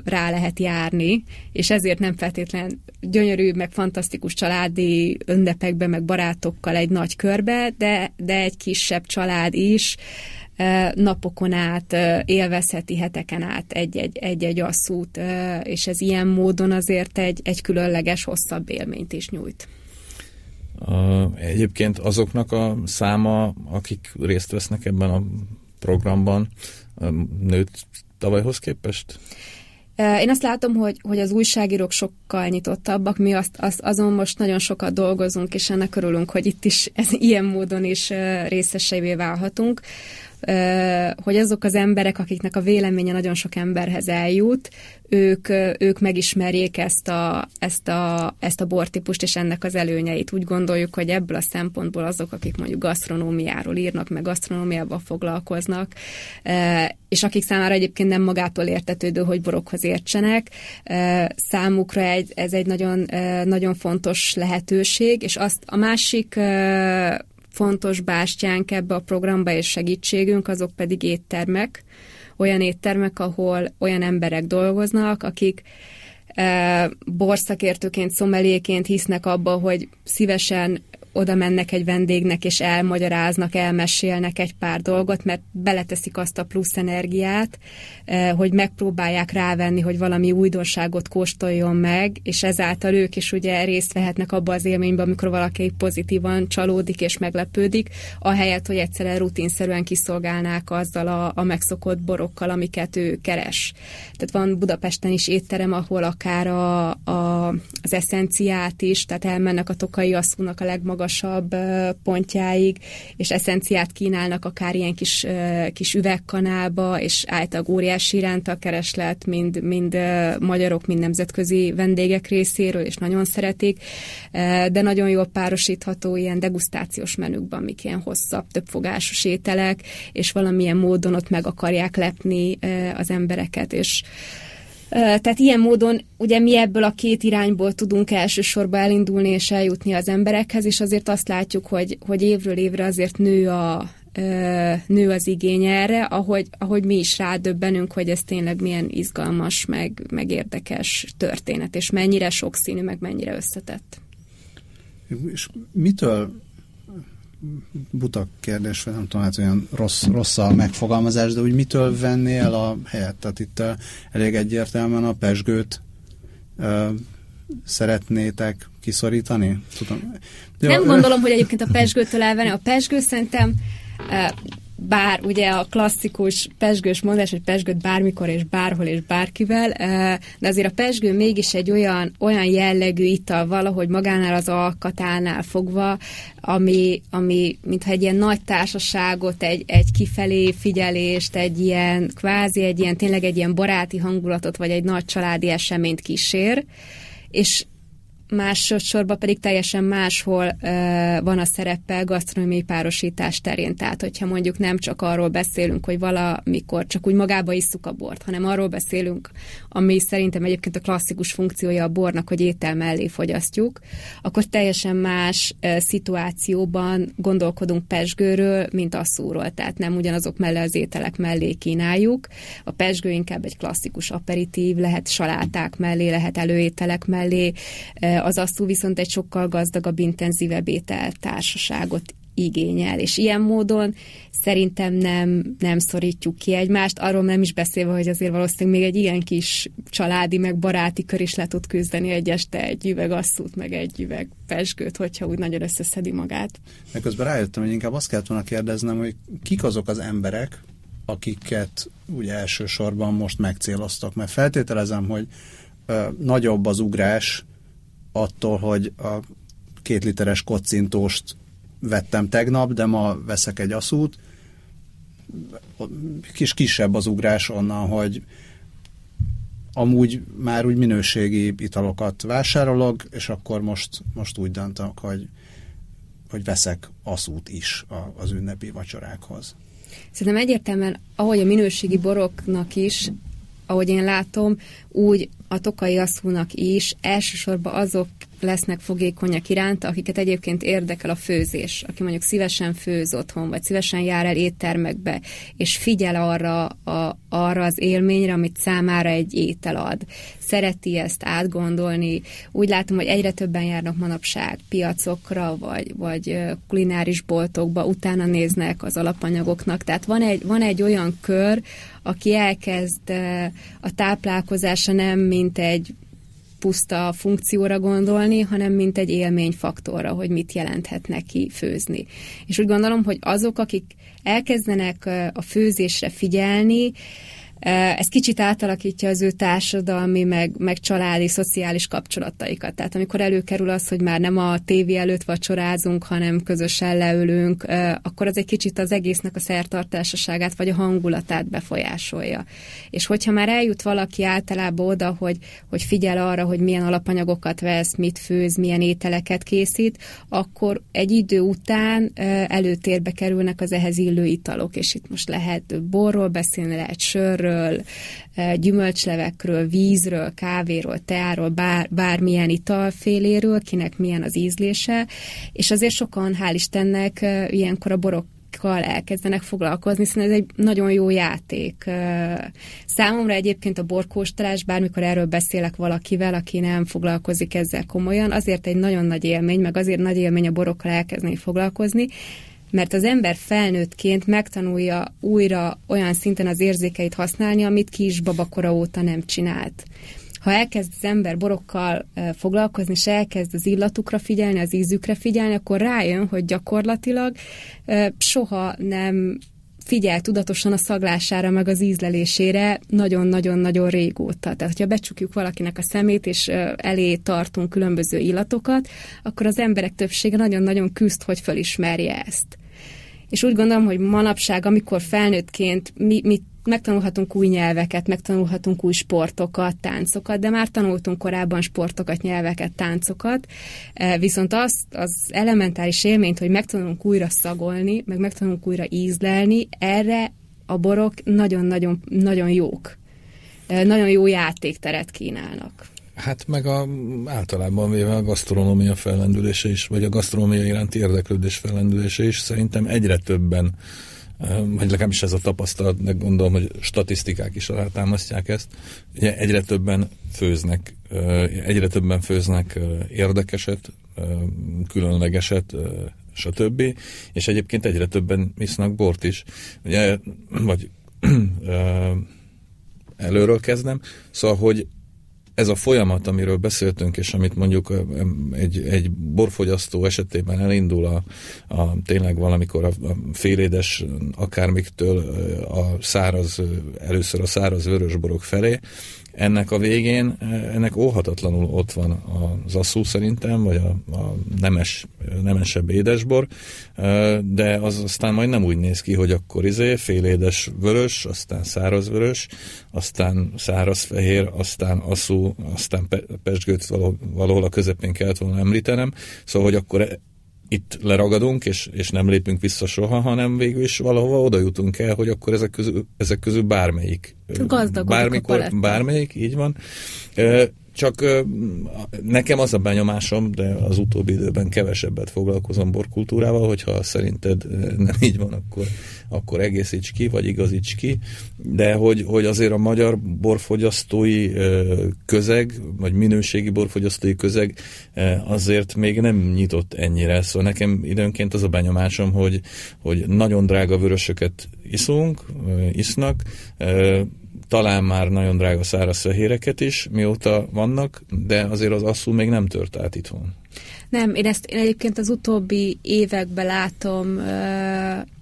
rá lehet járni, és ezért nem feltétlen gyönyörű, meg fantasztikus családi ünnepekben, meg barátokkal egy nagy körbe, de, de egy kisebb család is napokon át élvezheti heteken át egy-egy asszút, és ez ilyen módon azért egy, egy különleges, hosszabb élményt is nyújt. Egyébként azoknak a száma, akik részt vesznek ebben a programban, nőtt tavalyhoz képest? Én azt látom, hogy, hogy az újságírók sokkal nyitottabbak, mi azt, azt, azon most nagyon sokat dolgozunk, és ennek örülünk, hogy itt is ez ilyen módon is részeseivé válhatunk hogy azok az emberek, akiknek a véleménye nagyon sok emberhez eljut, ők, ők megismerjék ezt a, ezt, a, ezt a bortípust és ennek az előnyeit. Úgy gondoljuk, hogy ebből a szempontból azok, akik mondjuk gasztronómiáról írnak, meg gasztronómiával foglalkoznak, és akik számára egyébként nem magától értetődő, hogy borokhoz értsenek, számukra egy, ez egy nagyon, nagyon fontos lehetőség, és azt a másik fontos bástyánk ebbe a programba és segítségünk, azok pedig éttermek, olyan éttermek, ahol olyan emberek dolgoznak, akik e, borszakértőként, szomeléként hisznek abba, hogy szívesen oda mennek egy vendégnek, és elmagyaráznak, elmesélnek egy pár dolgot, mert beleteszik azt a plusz energiát, eh, hogy megpróbálják rávenni, hogy valami újdonságot kóstoljon meg, és ezáltal ők is ugye részt vehetnek abba az élménybe, amikor valaki pozitívan csalódik és meglepődik, ahelyett, hogy egyszerűen rutinszerűen kiszolgálnák azzal a, a megszokott borokkal, amiket ő keres. Tehát van Budapesten is étterem, ahol akár a, a, az eszenciát is, tehát elmennek a tokai asszúnak a legmagasabb legmagasabb pontjáig, és eszenciát kínálnak akár ilyen kis, kis üvegkanába, és általában óriási iránt a kereslet, mind, mind magyarok, mind nemzetközi vendégek részéről, és nagyon szeretik, de nagyon jól párosítható ilyen degustációs menükben, amik ilyen hosszabb, többfogásos ételek, és valamilyen módon ott meg akarják lepni az embereket, és tehát ilyen módon ugye mi ebből a két irányból tudunk elsősorban elindulni és eljutni az emberekhez, és azért azt látjuk, hogy, hogy évről évre azért nő a, nő az igény erre, ahogy, ahogy mi is rádöbbenünk, hogy ez tényleg milyen izgalmas, meg, meg érdekes történet, és mennyire sokszínű, meg mennyire összetett. És mitől buta kérdés, vagy nem tudom, hát olyan rossz, rossz a megfogalmazás, de úgy mitől venni el a helyet? Tehát itt elég egyértelműen a pesgőt szeretnétek kiszorítani? Tudom. Nem gondolom, hogy egyébként a pesgőtől elvenni. A pesgő szerintem bár ugye a klasszikus pesgős mondás, hogy pesgőt bármikor és bárhol és bárkivel, de azért a pesgő mégis egy olyan, olyan jellegű ital valahogy magánál az alkatánál fogva, ami, ami mintha egy ilyen nagy társaságot, egy, egy kifelé figyelést, egy ilyen kvázi, egy ilyen tényleg egy ilyen baráti hangulatot, vagy egy nagy családi eseményt kísér, és másodszorban pedig teljesen máshol uh, van a szerepe gasztronómiai párosítás terén. Tehát, hogyha mondjuk nem csak arról beszélünk, hogy valamikor csak úgy magába isszuk a bort, hanem arról beszélünk, ami szerintem egyébként a klasszikus funkciója a bornak, hogy étel mellé fogyasztjuk, akkor teljesen más uh, szituációban gondolkodunk pesgőről, mint asszúról. Tehát nem ugyanazok mellé az ételek mellé kínáljuk. A pesgő inkább egy klasszikus aperitív, lehet saláták mellé, lehet előételek mellé, az asszú viszont egy sokkal gazdagabb, intenzívebb étel társaságot igényel, és ilyen módon szerintem nem, nem szorítjuk ki egymást, arról nem is beszélve, hogy azért valószínűleg még egy ilyen kis családi, meg baráti kör is le tud küzdeni egy este egy üveg asszút, meg egy üveg pesgőt, hogyha úgy nagyon összeszedi magát. Meg közben rájöttem, hogy inkább azt kellett volna kérdeznem, hogy kik azok az emberek, akiket ugye elsősorban most megcéloztak, mert feltételezem, hogy ö, nagyobb az ugrás attól, hogy a két literes kocintóst vettem tegnap, de ma veszek egy aszút. Kis kisebb az ugrás onnan, hogy amúgy már úgy minőségi italokat vásárolok, és akkor most, most úgy döntök, hogy, hogy veszek aszút is az ünnepi vacsorákhoz. Szerintem egyértelműen, ahogy a minőségi boroknak is, ahogy én látom, úgy a tokai aszúnak is elsősorban azok lesznek fogékonyak iránt, akiket egyébként érdekel a főzés, aki mondjuk szívesen főz otthon, vagy szívesen jár el éttermekbe, és figyel arra, a, arra az élményre, amit számára egy étel ad. Szereti ezt átgondolni. Úgy látom, hogy egyre többen járnak manapság piacokra, vagy, vagy kulináris boltokba, utána néznek az alapanyagoknak. Tehát van egy, van egy olyan kör, aki elkezd a táplálkozása nem mint egy puszta funkcióra gondolni, hanem mint egy élményfaktorra, hogy mit jelenthet neki főzni. És úgy gondolom, hogy azok, akik elkezdenek a főzésre figyelni, ez kicsit átalakítja az ő társadalmi, meg, meg családi, szociális kapcsolataikat. Tehát amikor előkerül az, hogy már nem a tévé előtt vacsorázunk, hanem közösen leülünk, akkor az egy kicsit az egésznek a szertartásaságát, vagy a hangulatát befolyásolja. És hogyha már eljut valaki általában oda, hogy, hogy figyel arra, hogy milyen alapanyagokat vesz, mit főz, milyen ételeket készít, akkor egy idő után előtérbe kerülnek az ehhez illő italok, és itt most lehet borról beszélni, lehet sörről, zöldségről, eh, gyümölcslevekről, vízről, kávéról, teáról, bár, bármilyen italféléről, kinek milyen az ízlése, és azért sokan, hál' Istennek, eh, ilyenkor a borok elkezdenek foglalkozni, hiszen ez egy nagyon jó játék. Eh, számomra egyébként a borkóstolás, bármikor erről beszélek valakivel, aki nem foglalkozik ezzel komolyan, azért egy nagyon nagy élmény, meg azért nagy élmény a borokkal elkezdeni foglalkozni, mert az ember felnőttként megtanulja újra olyan szinten az érzékeit használni, amit babakora óta nem csinált. Ha elkezd az ember borokkal foglalkozni, és elkezd az illatukra figyelni, az ízükre figyelni, akkor rájön, hogy gyakorlatilag soha nem figyel tudatosan a szaglására, meg az ízlelésére nagyon-nagyon-nagyon régóta. Tehát, hogyha becsukjuk valakinek a szemét, és elé tartunk különböző illatokat, akkor az emberek többsége nagyon-nagyon küzd, hogy felismerje ezt. És úgy gondolom, hogy manapság, amikor felnőttként mi, mi megtanulhatunk új nyelveket, megtanulhatunk új sportokat, táncokat, de már tanultunk korábban sportokat, nyelveket, táncokat, e, viszont azt az elementáris élményt, hogy megtanulunk újra szagolni, meg megtanulunk újra ízlelni, erre a borok nagyon-nagyon nagyon jók. E, nagyon jó játékteret kínálnak. Hát meg a, általában véve a gasztronómia fellendülése is, vagy a gasztronómia iránti érdeklődés fellendülése is szerintem egyre többen, vagy legalábbis ez a tapasztalat, de gondolom, hogy statisztikák is alátámasztják ezt. Ugye egyre többen főznek, egyre többen főznek érdekeset, különlegeset, stb. És egyébként egyre többen isznak bort is. Ugye, vagy előről kezdem. Szóval, hogy ez a folyamat, amiről beszéltünk, és amit mondjuk egy, egy borfogyasztó esetében elindul a, a tényleg valamikor a, a félédes akármiktől a száraz, először a száraz vörösborok felé, ennek a végén, ennek óhatatlanul ott van az asszú szerintem, vagy a, a nemes, nemesebb édesbor, de az aztán majd nem úgy néz ki, hogy akkor izé félédes vörös, aztán száraz vörös, aztán száraz fehér, aztán asszú, aztán pe, pesgőt valahol a közepén kellett volna említenem, szóval, hogy akkor itt leragadunk, és, és nem lépünk vissza soha, hanem végül is valahova oda jutunk el, hogy akkor ezek közül, ezek közül bármelyik. bármikor, bármelyik, így van. Csak nekem az a benyomásom, de az utóbbi időben kevesebbet foglalkozom borkultúrával, hogyha szerinted nem így van, akkor, akkor egészíts ki, vagy igazíts ki, de hogy, hogy azért a magyar borfogyasztói közeg, vagy minőségi borfogyasztói közeg azért még nem nyitott ennyire. Szóval nekem időnként az a benyomásom, hogy, hogy nagyon drága vörösöket iszunk, isznak, talán már nagyon drága száraz fehéreket is, mióta vannak, de azért az asszú még nem tört át itthon. Nem, én ezt én egyébként az utóbbi években látom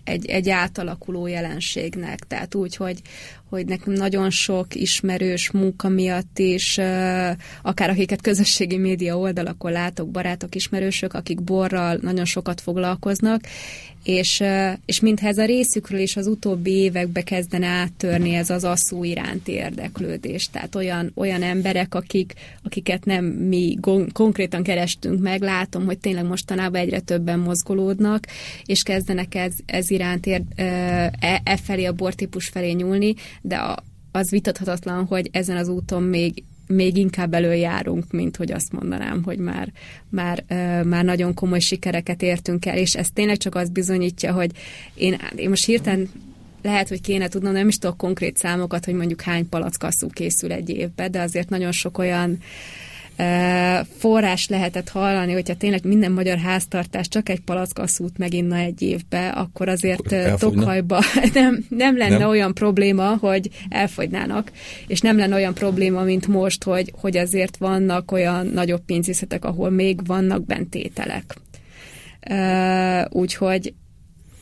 egy, egy átalakuló jelenségnek. Tehát úgy, hogy, hogy nekem nagyon sok ismerős munka miatt is, akár akiket közösségi média oldalakon látok, barátok, ismerősök, akik borral nagyon sokat foglalkoznak, és, és mintha ez a részükről is az utóbbi évekbe kezdene áttörni ez az asszú iránti érdeklődés. Tehát olyan, olyan emberek, akik, akiket nem mi konkrétan kerestünk meg, látom, hogy tényleg mostanában egyre többen mozgolódnak, és kezdenek ez, ez iránt ér, e, e felé, a bortípus felé nyúlni, de a, az vitathatatlan, hogy ezen az úton még még inkább előjárunk, mint hogy azt mondanám, hogy már, már, már nagyon komoly sikereket értünk el, és ez tényleg csak azt bizonyítja, hogy én, én most hirtelen lehet, hogy kéne tudnom, nem is tudok konkrét számokat, hogy mondjuk hány palackasszú készül egy évbe, de azért nagyon sok olyan uh, forrás lehetett hallani, hogyha tényleg minden magyar háztartás csak egy palackaszút meginna egy évbe, akkor azért akkor Tokhajba nem, nem lenne nem? olyan probléma, hogy elfogynának, és nem lenne olyan probléma, mint most, hogy, hogy azért vannak olyan nagyobb pénzészetek, ahol még vannak bentételek. Úgyhogy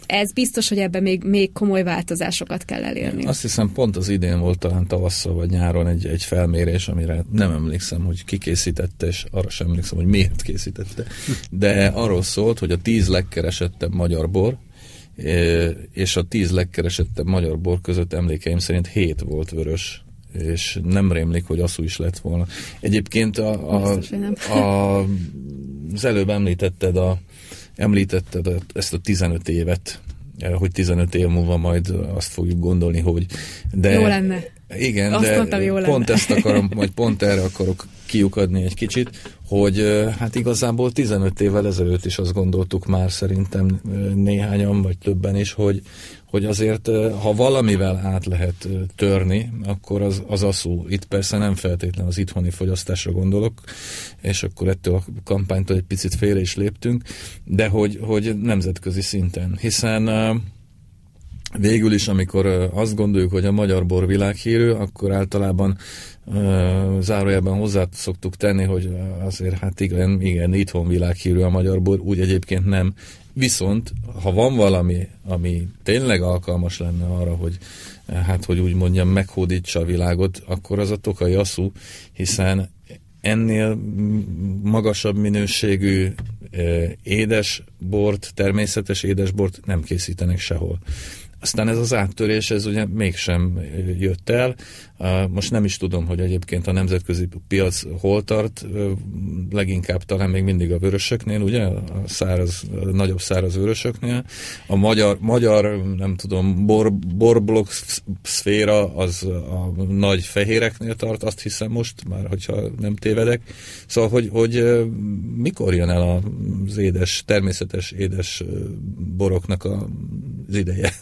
ez biztos, hogy ebben még, még komoly változásokat kell elérni. Azt hiszem pont az idén volt talán tavasszal vagy nyáron egy, egy felmérés, amire nem emlékszem, hogy ki készítette, és arra sem emlékszem, hogy miért készítette. De arról szólt, hogy a tíz legkeresettebb magyar bor, e, és a tíz legkeresettebb magyar bor között emlékeim szerint hét volt vörös és nem rémlik, hogy asszú is lett volna. Egyébként a, a, a, az előbb említetted a, Említetted ezt a 15 évet, eh, hogy 15 év múlva majd azt fogjuk gondolni, hogy... De, jó lenne. Igen, azt de mondtam, jó pont lenne. ezt akarom, vagy pont erre akarok kiukadni egy kicsit, hogy eh, hát igazából 15 évvel ezelőtt is azt gondoltuk már szerintem eh, néhányan, vagy többen is, hogy, hogy azért, ha valamivel át lehet törni, akkor az, az a. Itt persze nem feltétlenül az itthoni fogyasztásra gondolok, és akkor ettől a kampánytól egy picit félre is léptünk, de hogy, hogy nemzetközi szinten, hiszen végül is, amikor azt gondoljuk, hogy a magyar bor világhírű, akkor általában zárójelben hozzá szoktuk tenni, hogy azért hát igen, igen, itthon világhírű a magyar bor, úgy egyébként nem. Viszont, ha van valami, ami tényleg alkalmas lenne arra, hogy hát, hogy úgy mondjam, meghódítsa a világot, akkor az a tokai asszú, hiszen ennél magasabb minőségű édesbort, természetes édesbort nem készítenek sehol. Aztán ez az áttörés, ez ugye mégsem jött el. Most nem is tudom, hogy egyébként a nemzetközi piac hol tart, leginkább talán még mindig a vörösöknél, ugye, a száraz, a nagyobb száraz vörösöknél. A magyar, magyar nem tudom, bor, borblok szféra az a nagy fehéreknél tart, azt hiszem most, már hogyha nem tévedek. Szóval, hogy, hogy mikor jön el az édes, természetes édes boroknak az ideje?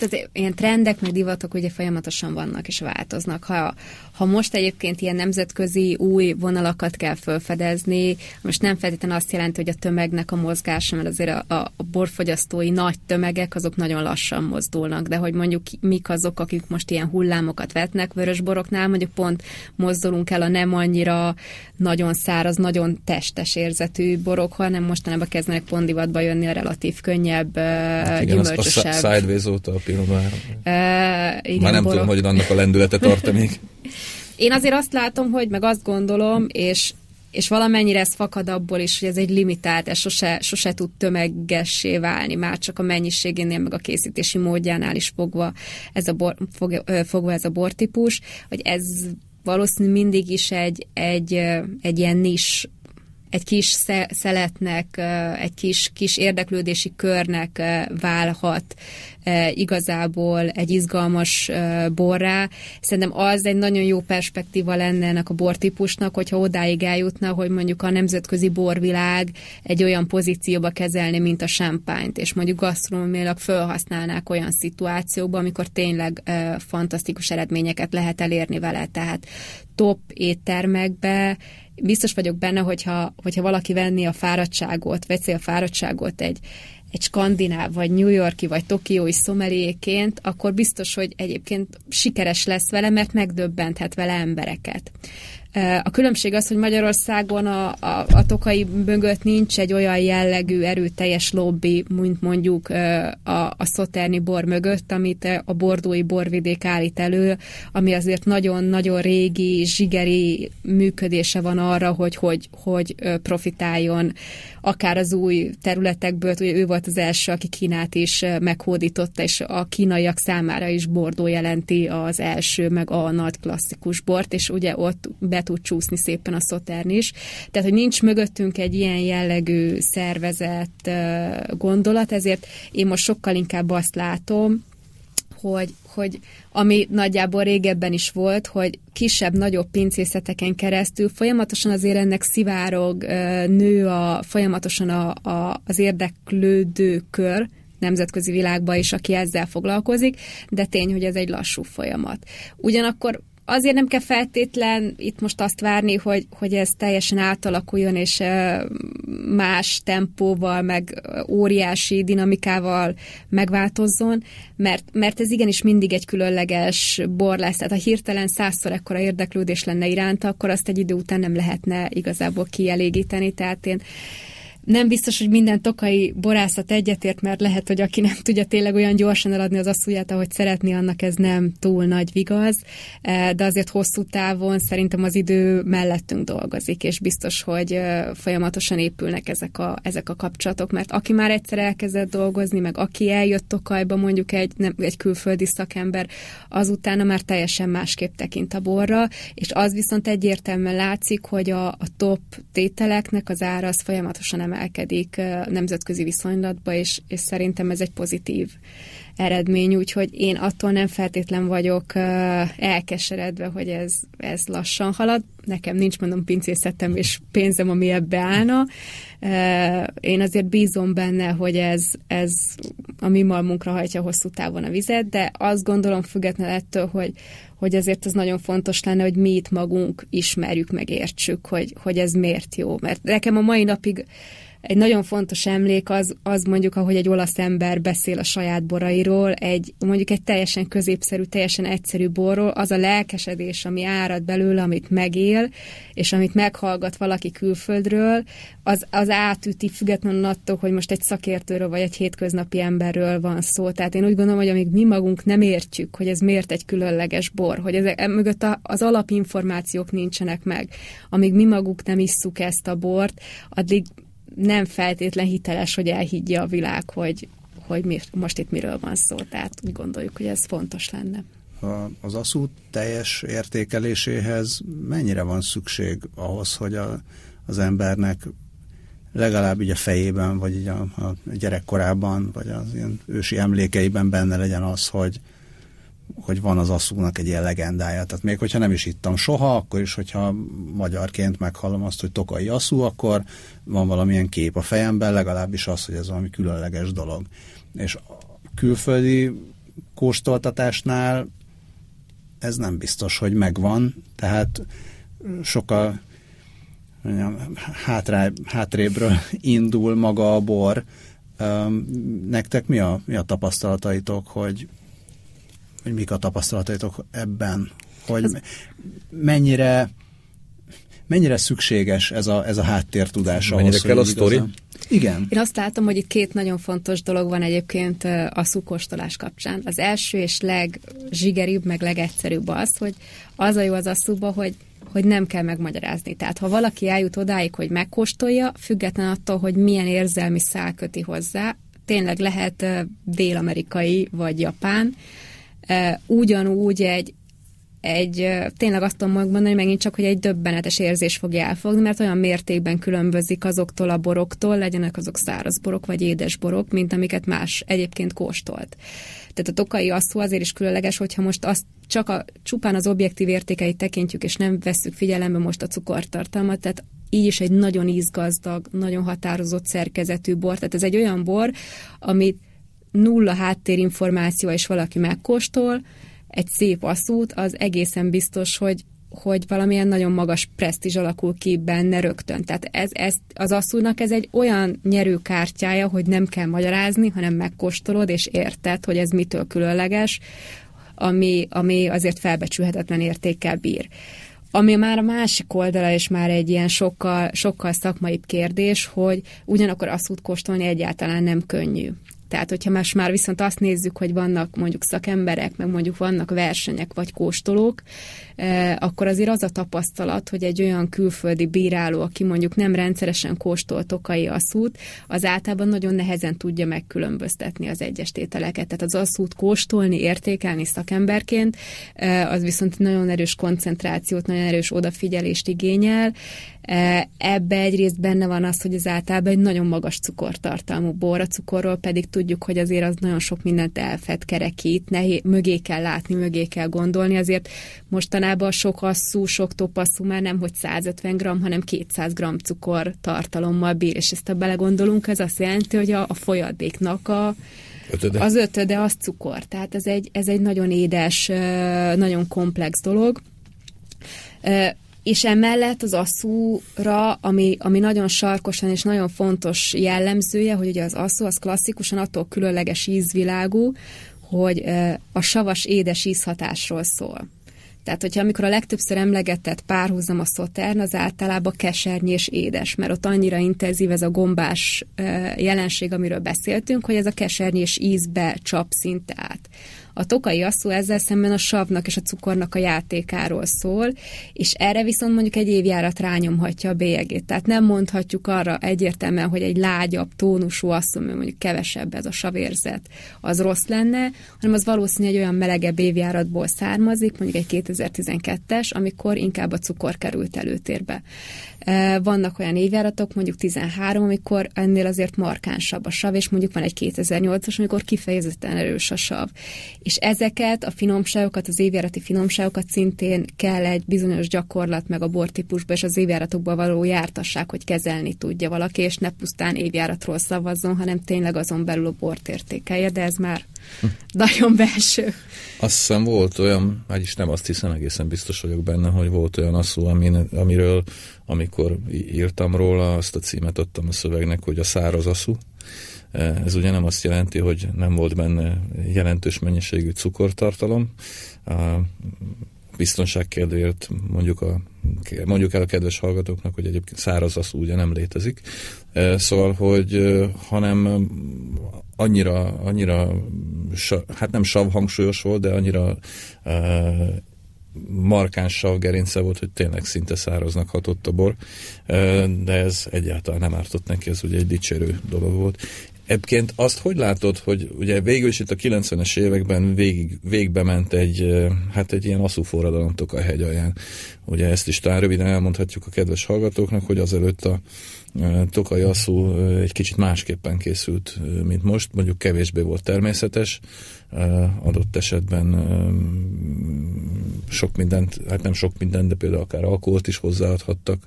Tehát ilyen trendek, meg divatok ugye folyamatosan vannak és változnak. Ha, ha most egyébként ilyen nemzetközi új vonalakat kell felfedezni, most nem feltétlenül azt jelenti, hogy a tömegnek a mozgása, mert azért a, a, a borfogyasztói nagy tömegek, azok nagyon lassan mozdulnak, de hogy mondjuk mik azok, akik most ilyen hullámokat vetnek vörösboroknál, mondjuk pont mozdulunk el a nem annyira nagyon száraz, nagyon testes érzetű borok, hanem mostanában kezdenek pont divatba jönni a relatív könnyebb, hát igen, gyümölcsösebb. A Sideways óta a Uh, igen, Már nem borok. tudom, hogy annak a lendülete tart még. Én azért azt látom, hogy meg azt gondolom, és és valamennyire ez fakad abból is, hogy ez egy limitált, ez sose, sose tud tömegessé válni, már csak a mennyiségénél, meg a készítési módjánál is fogva ez a, bor, fog, fogva ez a bortípus, hogy ez valószínű mindig is egy, egy, egy ilyen nis egy kis szeletnek, egy kis, kis érdeklődési körnek válhat igazából egy izgalmas borrá. Szerintem az egy nagyon jó perspektíva lenne ennek a bortípusnak, hogyha odáig eljutna, hogy mondjuk a nemzetközi borvilág egy olyan pozícióba kezelni, mint a champagne és mondjuk gasztronómiailag felhasználnák olyan szituációkban, amikor tényleg fantasztikus eredményeket lehet elérni vele. Tehát top éttermekbe biztos vagyok benne, hogyha, hogyha valaki venni a fáradtságot, veszi a fáradtságot egy, egy skandináv, vagy New Yorki, vagy tokiói szomeléként, akkor biztos, hogy egyébként sikeres lesz vele, mert megdöbbenthet vele embereket. A különbség az, hogy Magyarországon a, a, a tokai mögött nincs egy olyan jellegű erőteljes lobby, mint mondjuk a, a szoterni bor mögött, amit a bordói borvidék állít elő, ami azért nagyon-nagyon régi, zsigeri működése van arra, hogy hogy, hogy profitáljon. Akár az új területekből, ugye ő volt az első, aki Kínát is meghódította, és a kínaiak számára is Bordó jelenti az első, meg a nagy klasszikus bort, és ugye ott be tud csúszni szépen a szotern is. Tehát, hogy nincs mögöttünk egy ilyen jellegű szervezett gondolat, ezért én most sokkal inkább azt látom, hogy, hogy ami nagyjából régebben is volt, hogy kisebb-nagyobb pincészeteken keresztül folyamatosan azért ennek szivárog, nő a, folyamatosan a, a, az érdeklődő kör, nemzetközi világban is, aki ezzel foglalkozik, de tény, hogy ez egy lassú folyamat. Ugyanakkor azért nem kell feltétlen itt most azt várni, hogy, hogy ez teljesen átalakuljon, és más tempóval, meg óriási dinamikával megváltozzon, mert, mert ez igenis mindig egy különleges bor lesz. Tehát ha hirtelen százszor ekkora érdeklődés lenne iránta, akkor azt egy idő után nem lehetne igazából kielégíteni. Tehát én nem biztos, hogy minden tokai borászat egyetért, mert lehet, hogy aki nem tudja tényleg olyan gyorsan eladni az asszúját, ahogy szeretné, annak ez nem túl nagy vigaz, e, de azért hosszú távon szerintem az idő mellettünk dolgozik, és biztos, hogy e, folyamatosan épülnek ezek a, ezek a kapcsolatok, mert aki már egyszer elkezdett dolgozni, meg aki eljött Tokajba, mondjuk egy, nem, egy külföldi szakember, azutána már teljesen másképp tekint a borra, és az viszont egyértelműen látszik, hogy a, a top tételeknek az ára az folyamatosan emelkedik nemzetközi viszonylatba, és, és szerintem ez egy pozitív eredmény, úgyhogy én attól nem feltétlen vagyok elkeseredve, hogy ez, ez lassan halad. Nekem nincs, mondom, pincészetem és pénzem, ami ebbe állna. Én azért bízom benne, hogy ez, ez a mi malmunkra hajtja hosszú távon a vizet, de azt gondolom függetlenül ettől, hogy, hogy azért az nagyon fontos lenne, hogy mi itt magunk ismerjük, megértsük, hogy, hogy ez miért jó. Mert nekem a mai napig egy nagyon fontos emlék az, az mondjuk, ahogy egy olasz ember beszél a saját borairól, egy mondjuk egy teljesen középszerű, teljesen egyszerű borról, az a lelkesedés, ami árad belőle, amit megél, és amit meghallgat valaki külföldről, az, az átüti függetlenül attól, hogy most egy szakértőről vagy egy hétköznapi emberről van szó. Tehát én úgy gondolom, hogy amíg mi magunk nem értjük, hogy ez miért egy különleges bor, hogy ezek, mögött az alapinformációk nincsenek meg, amíg mi maguk nem isszuk ezt a bort, addig nem feltétlen hiteles, hogy elhiggye a világ, hogy, hogy mi, most itt miről van szó. Tehát úgy gondoljuk, hogy ez fontos lenne. Az ASZU teljes értékeléséhez mennyire van szükség ahhoz, hogy a, az embernek legalább így a fejében, vagy így a, a gyerekkorában, vagy az ilyen ősi emlékeiben benne legyen az, hogy, hogy van az asszúnak egy ilyen legendája. Tehát még hogyha nem is ittam soha, akkor is, hogyha magyarként meghallom azt, hogy tokai asszú, akkor van valamilyen kép a fejemben, legalábbis az, hogy ez valami különleges dolog. És a külföldi kóstoltatásnál ez nem biztos, hogy megvan, tehát sokkal mondjam, hátrá, hátrébről indul maga a bor. Nektek mi a, mi a tapasztalataitok, hogy, hogy mik a tapasztalataitok ebben? Hogy mennyire mennyire szükséges ez a, ez a háttértudás Mennyire ahhoz, kell a sztori? Igen. Én azt látom, hogy itt két nagyon fontos dolog van egyébként a szukóstolás kapcsán. Az első és legzsigeribb, meg legegyszerűbb az, hogy az a jó az asszúba, hogy hogy nem kell megmagyarázni. Tehát ha valaki eljut odáig, hogy megkóstolja, független attól, hogy milyen érzelmi szál köti hozzá, tényleg lehet dél-amerikai vagy japán, ugyanúgy egy egy, tényleg azt tudom mondani megint csak, hogy egy döbbenetes érzés fogja elfogni, mert olyan mértékben különbözik azoktól a boroktól, legyenek azok száraz borok vagy édes borok, mint amiket más egyébként kóstolt. Tehát a tokai asszó azért is különleges, hogyha most azt csak a, csupán az objektív értékeit tekintjük, és nem vesszük figyelembe most a cukortartalmat, tehát így is egy nagyon ízgazdag, nagyon határozott szerkezetű bor. Tehát ez egy olyan bor, amit nulla háttérinformáció, és valaki megkóstol, egy szép asszút, az egészen biztos, hogy hogy valamilyen nagyon magas presztízs alakul ki benne rögtön. Tehát ez, ez, az asszúnak ez egy olyan nyerőkártyája, hogy nem kell magyarázni, hanem megkóstolod, és érted, hogy ez mitől különleges, ami, ami azért felbecsülhetetlen értékkel bír. Ami már a másik oldala, és már egy ilyen sokkal, sokkal szakmaibb kérdés, hogy ugyanakkor asszút kóstolni egyáltalán nem könnyű. Tehát, hogyha más már viszont azt nézzük, hogy vannak mondjuk szakemberek, meg mondjuk vannak versenyek vagy kóstolók, eh, akkor azért az a tapasztalat, hogy egy olyan külföldi bíráló, aki mondjuk nem rendszeresen kóstol tokai asszút, az általában nagyon nehezen tudja megkülönböztetni az egyes tételeket. Tehát az asszút kóstolni, értékelni szakemberként, eh, az viszont nagyon erős koncentrációt, nagyon erős odafigyelést igényel, Ebbe egyrészt benne van az, hogy az általában egy nagyon magas cukortartalmú bor, a cukorról pedig tudjuk, hogy azért az nagyon sok mindent elfed, kerekít, nehé, mögé kell látni, mögé kell gondolni, azért mostanában sok asszú, sok topasszú már nem, hogy 150 g, hanem 200 g cukor tartalommal bír, és ezt ha belegondolunk, ez azt jelenti, hogy a, a folyadéknak a, Ötöde. Az ötöde az cukor, tehát ez egy, ez egy nagyon édes, nagyon komplex dolog és emellett az asszúra, ami, ami nagyon sarkosan és nagyon fontos jellemzője, hogy ugye az asszú az klasszikusan attól különleges ízvilágú, hogy a savas édes ízhatásról szól. Tehát, hogyha amikor a legtöbbször emlegetett párhuzam a szotern, az általában kesernyi és édes, mert ott annyira intenzív ez a gombás jelenség, amiről beszéltünk, hogy ez a kesernyi és ízbe csap szinte át. A tokai asszó ezzel szemben a savnak és a cukornak a játékáról szól, és erre viszont mondjuk egy évjárat rányomhatja a bélyegét. Tehát nem mondhatjuk arra egyértelműen, hogy egy lágyabb, tónusú asszó, mert mondjuk kevesebb ez a savérzet, az rossz lenne, hanem az valószínű egy olyan melegebb évjáratból származik, mondjuk egy 2012-es, amikor inkább a cukor került előtérbe. Vannak olyan évjáratok, mondjuk 13, amikor ennél azért markánsabb a sav, és mondjuk van egy 2008-as, amikor kifejezetten erős a sav. És ezeket a finomságokat, az évjárati finomságokat szintén kell egy bizonyos gyakorlat, meg a bortípusba és az évjáratokba való jártasság, hogy kezelni tudja valaki, és ne pusztán évjáratról szavazzon, hanem tényleg azon belül a bort értékelje, de ez már nagyon belső. Azt hiszem volt olyan, vagyis nem azt hiszem, egészen biztos vagyok benne, hogy volt olyan asszó, amin, amiről, amikor írtam róla, azt a címet adtam a szövegnek, hogy a száraz asszú. E, ez ugye nem azt jelenti, hogy nem volt benne jelentős mennyiségű cukortartalom. A biztonság kedvéért mondjuk, a, mondjuk el a kedves hallgatóknak, hogy egyébként száraz asszú ugye nem létezik. Szóval, hogy hanem annyira, annyira hát nem sav hangsúlyos volt, de annyira markáns savgerince volt, hogy tényleg szinte száraznak hatott a bor, de ez egyáltalán nem ártott neki, ez ugye egy dicsérő dolog volt. Egyébként azt hogy látod, hogy ugye végül is itt a 90-es években végig, végbe ment egy, hát egy ilyen asszú forradalom Tokaj alján. Ugye ezt is talán röviden elmondhatjuk a kedves hallgatóknak, hogy azelőtt a Tokaj Asszú egy kicsit másképpen készült, mint most, mondjuk kevésbé volt természetes, adott esetben sok mindent, hát nem sok mindent, de például akár alkoholt is hozzáadhattak,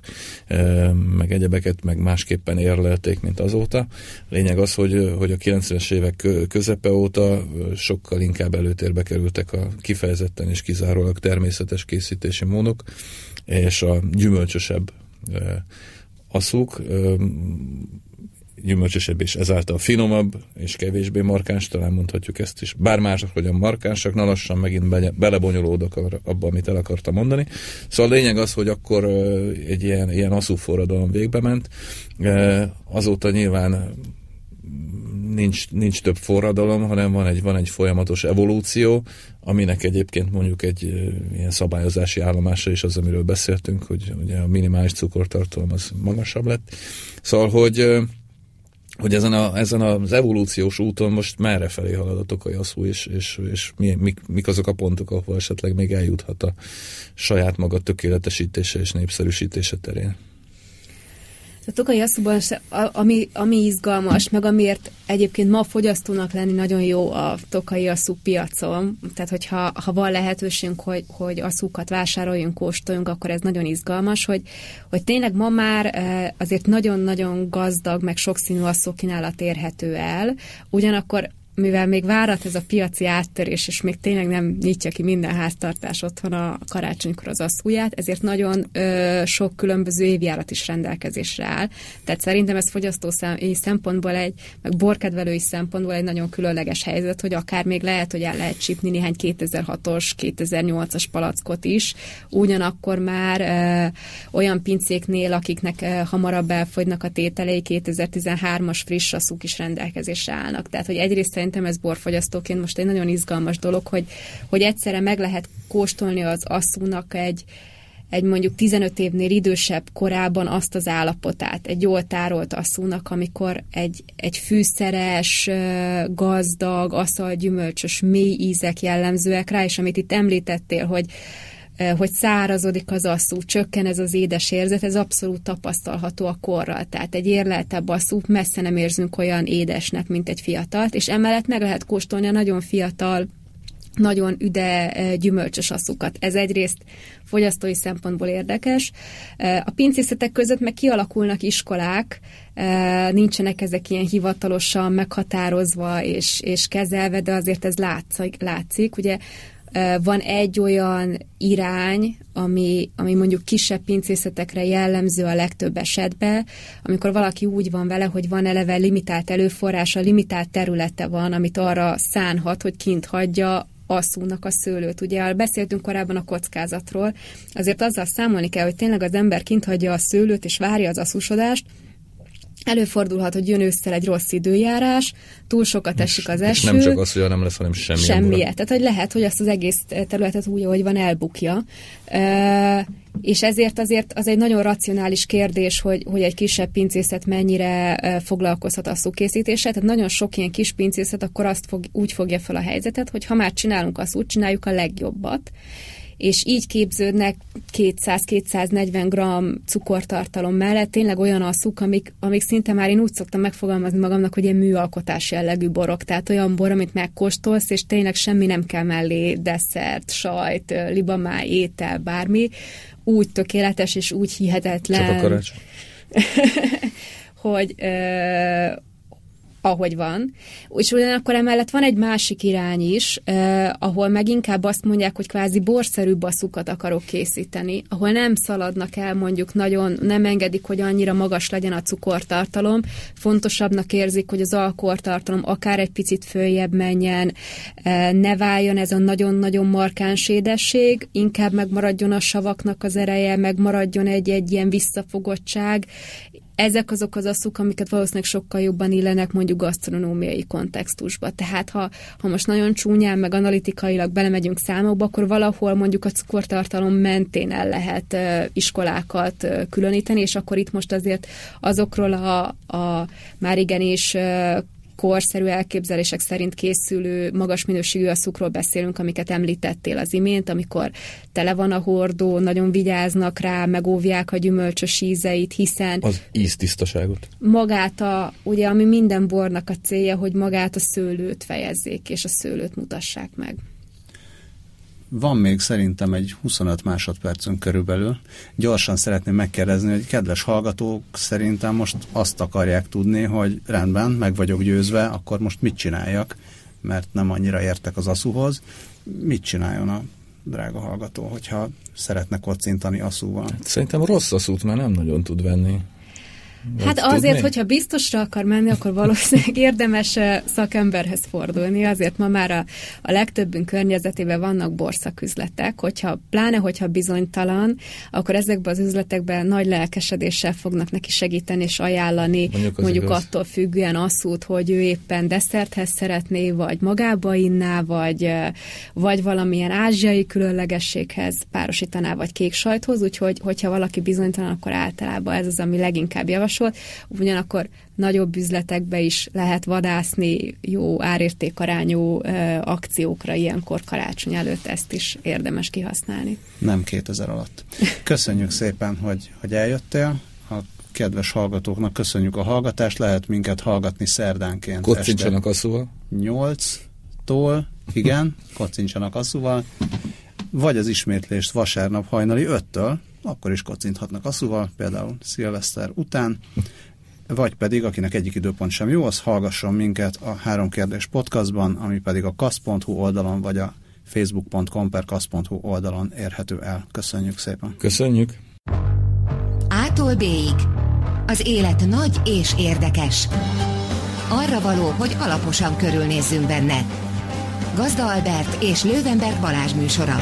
meg egyebeket, meg másképpen érlelték, mint azóta. Lényeg az, hogy, hogy a 90-es évek közepe óta sokkal inkább előtérbe kerültek a kifejezetten és kizárólag természetes készítési módok, és a gyümölcsösebb aszuk, gyümölcsösebb és ezáltal finomabb és kevésbé markáns, talán mondhatjuk ezt is. Bár mások hogyan markánsak, na lassan megint be, belebonyolódok abba, amit el akartam mondani. Szóval a lényeg az, hogy akkor egy ilyen, ilyen aszú forradalom végbe ment. Azóta nyilván nincs, nincs több forradalom, hanem van egy, van egy folyamatos evolúció, aminek egyébként mondjuk egy ilyen szabályozási állomása is az, amiről beszéltünk, hogy ugye a minimális cukortartalom az magasabb lett. Szóval, hogy hogy ezen, a, ezen az evolúciós úton most merre felé haladatok a jaszú, és, és, és mi, mik, mik azok a pontok, ahol esetleg még eljuthat a saját maga tökéletesítése és népszerűsítése terén? A tokai asszúban, ami, ami izgalmas, meg amiért egyébként ma fogyasztónak lenni nagyon jó a tokai asszú piacon, tehát hogyha ha van lehetőségünk, hogy, hogy asszúkat vásároljunk, kóstoljunk, akkor ez nagyon izgalmas, hogy, hogy tényleg ma már eh, azért nagyon-nagyon gazdag, meg sokszínű asszú kínálat érhető el, ugyanakkor mivel még várat ez a piaci áttörés, és még tényleg nem nyitja ki minden háztartás otthon a karácsonykor az asszúját, ezért nagyon ö, sok különböző évjárat is rendelkezésre áll. Tehát szerintem ez fogyasztó szempontból egy, meg borkedvelői szempontból egy nagyon különleges helyzet, hogy akár még lehet, hogy el lehet csípni néhány 2006-os, 2008-as palackot is, ugyanakkor már ö, olyan pincéknél, akiknek ö, hamarabb elfogynak a tételei, 2013-as friss asszúk is rendelkezésre állnak. Tehát, hogy egyrészt szerintem ez borfogyasztóként most egy nagyon izgalmas dolog, hogy, hogy egyszerre meg lehet kóstolni az asszúnak egy, egy mondjuk 15 évnél idősebb korában azt az állapotát, egy jól tárolt asszúnak, amikor egy, egy fűszeres, gazdag, aszal, gyümölcsös, mély ízek jellemzőek rá, és amit itt említettél, hogy hogy szárazodik az asszú, csökken ez az édes érzet, ez abszolút tapasztalható a korral. Tehát egy érleltebb asszú messze nem érzünk olyan édesnek, mint egy fiatalt, és emellett meg lehet kóstolni a nagyon fiatal nagyon üde gyümölcsös asszukat. Ez egyrészt fogyasztói szempontból érdekes. A pincészetek között meg kialakulnak iskolák, nincsenek ezek ilyen hivatalosan meghatározva és, és kezelve, de azért ez látszik. látszik. Ugye van egy olyan irány, ami, ami mondjuk kisebb pincészetekre jellemző a legtöbb esetben, amikor valaki úgy van vele, hogy van eleve limitált előforrása, limitált területe van, amit arra szánhat, hogy kint hagyja asszúnak a szőlőt. Ugye beszéltünk korábban a kockázatról, azért azzal számolni kell, hogy tényleg az ember kint hagyja a szőlőt és várja az asszusodást, Előfordulhat, hogy jön ősszel egy rossz időjárás, túl sokat esik az eső. És nem csak az, hogy nem lesz, hanem semmi. Semmi. Tehát, hogy lehet, hogy azt az egész területet úgy, ahogy van, elbukja. E, és ezért azért az egy nagyon racionális kérdés, hogy, hogy egy kisebb pincészet mennyire foglalkozhat a szókészítéssel. Tehát nagyon sok ilyen kis pincészet akkor azt fog, úgy fogja fel a helyzetet, hogy ha már csinálunk azt, úgy csináljuk a legjobbat és így képződnek 200-240 g cukortartalom mellett tényleg olyan asszuk, amik, amik szinte már én úgy szoktam megfogalmazni magamnak, hogy ilyen műalkotás jellegű borok, tehát olyan bor, amit megkóstolsz, és tényleg semmi nem kell mellé, desszert, sajt, libamáj, étel, bármi, úgy tökéletes és úgy hihetetlen. Csak a karácsony. hogy, ahogy van. És ugyanakkor emellett van egy másik irány is, eh, ahol meg inkább azt mondják, hogy kvázi borszerű baszukat akarok készíteni, ahol nem szaladnak el mondjuk nagyon, nem engedik, hogy annyira magas legyen a cukortartalom, fontosabbnak érzik, hogy az alkoholtartalom akár egy picit följebb menjen, eh, ne váljon ez a nagyon-nagyon markáns édesség, inkább megmaradjon a savaknak az ereje, megmaradjon egy, egy ilyen visszafogottság, ezek azok az asszuk, amiket valószínűleg sokkal jobban illenek mondjuk gasztronómiai kontextusba. Tehát ha, ha most nagyon csúnyán, meg analitikailag belemegyünk számokba, akkor valahol mondjuk a cukortartalom mentén el lehet uh, iskolákat uh, különíteni, és akkor itt most azért azokról a, a már igenis uh, korszerű elképzelések szerint készülő magas minőségű asszukról beszélünk, amiket említettél az imént, amikor tele van a hordó, nagyon vigyáznak rá, megóvják a gyümölcsös ízeit, hiszen... Az íztisztaságot. Magát a, ugye, ami minden bornak a célja, hogy magát a szőlőt fejezzék, és a szőlőt mutassák meg. Van még szerintem egy 25 másodpercünk körülbelül. Gyorsan szeretném megkérdezni, hogy kedves hallgatók szerintem most azt akarják tudni, hogy rendben, meg vagyok győzve, akkor most mit csináljak, mert nem annyira értek az aszúhoz. Mit csináljon a drága hallgató, hogyha szeretne kocintani aszúval? Szerintem rossz aszút, mert nem nagyon tud venni. Hát azért, tudni? hogyha biztosra akar menni, akkor valószínűleg érdemes szakemberhez fordulni. Azért ma már a, a legtöbbünk környezetében vannak borszaküzletek, hogyha, pláne hogyha bizonytalan, akkor ezekben az üzletekben nagy lelkesedéssel fognak neki segíteni és ajánlani, mondjuk, mondjuk attól függően asszút, hogy ő éppen desszerthez szeretné, vagy magába inná, vagy, vagy valamilyen ázsiai különlegességhez párosítaná, vagy kék sajthoz, úgyhogy hogyha valaki bizonytalan, akkor általában ez az, ami leginkább javasol javasolt, ugyanakkor nagyobb üzletekbe is lehet vadászni jó árértékarányú e, akciókra ilyenkor karácsony előtt ezt is érdemes kihasználni. Nem 2000 alatt. Köszönjük szépen, hogy, hogy eljöttél. A kedves hallgatóknak köszönjük a hallgatást, lehet minket hallgatni szerdánként. Kocincsanak asszúval. 8-tól, igen, kocincsanak asszúval, vagy az ismétlést vasárnap hajnali 5-től, akkor is kocinthatnak asszúval, például szilveszter után, vagy pedig, akinek egyik időpont sem jó, az hallgasson minket a Három Kérdés podcastban, ami pedig a kasz.hu oldalon, vagy a facebook.com per kasz.hu oldalon érhető el. Köszönjük szépen! Köszönjük! Ától b Az élet nagy és érdekes. Arra való, hogy alaposan körülnézzünk benne. Gazda Albert és Lővenberg Balázs műsora.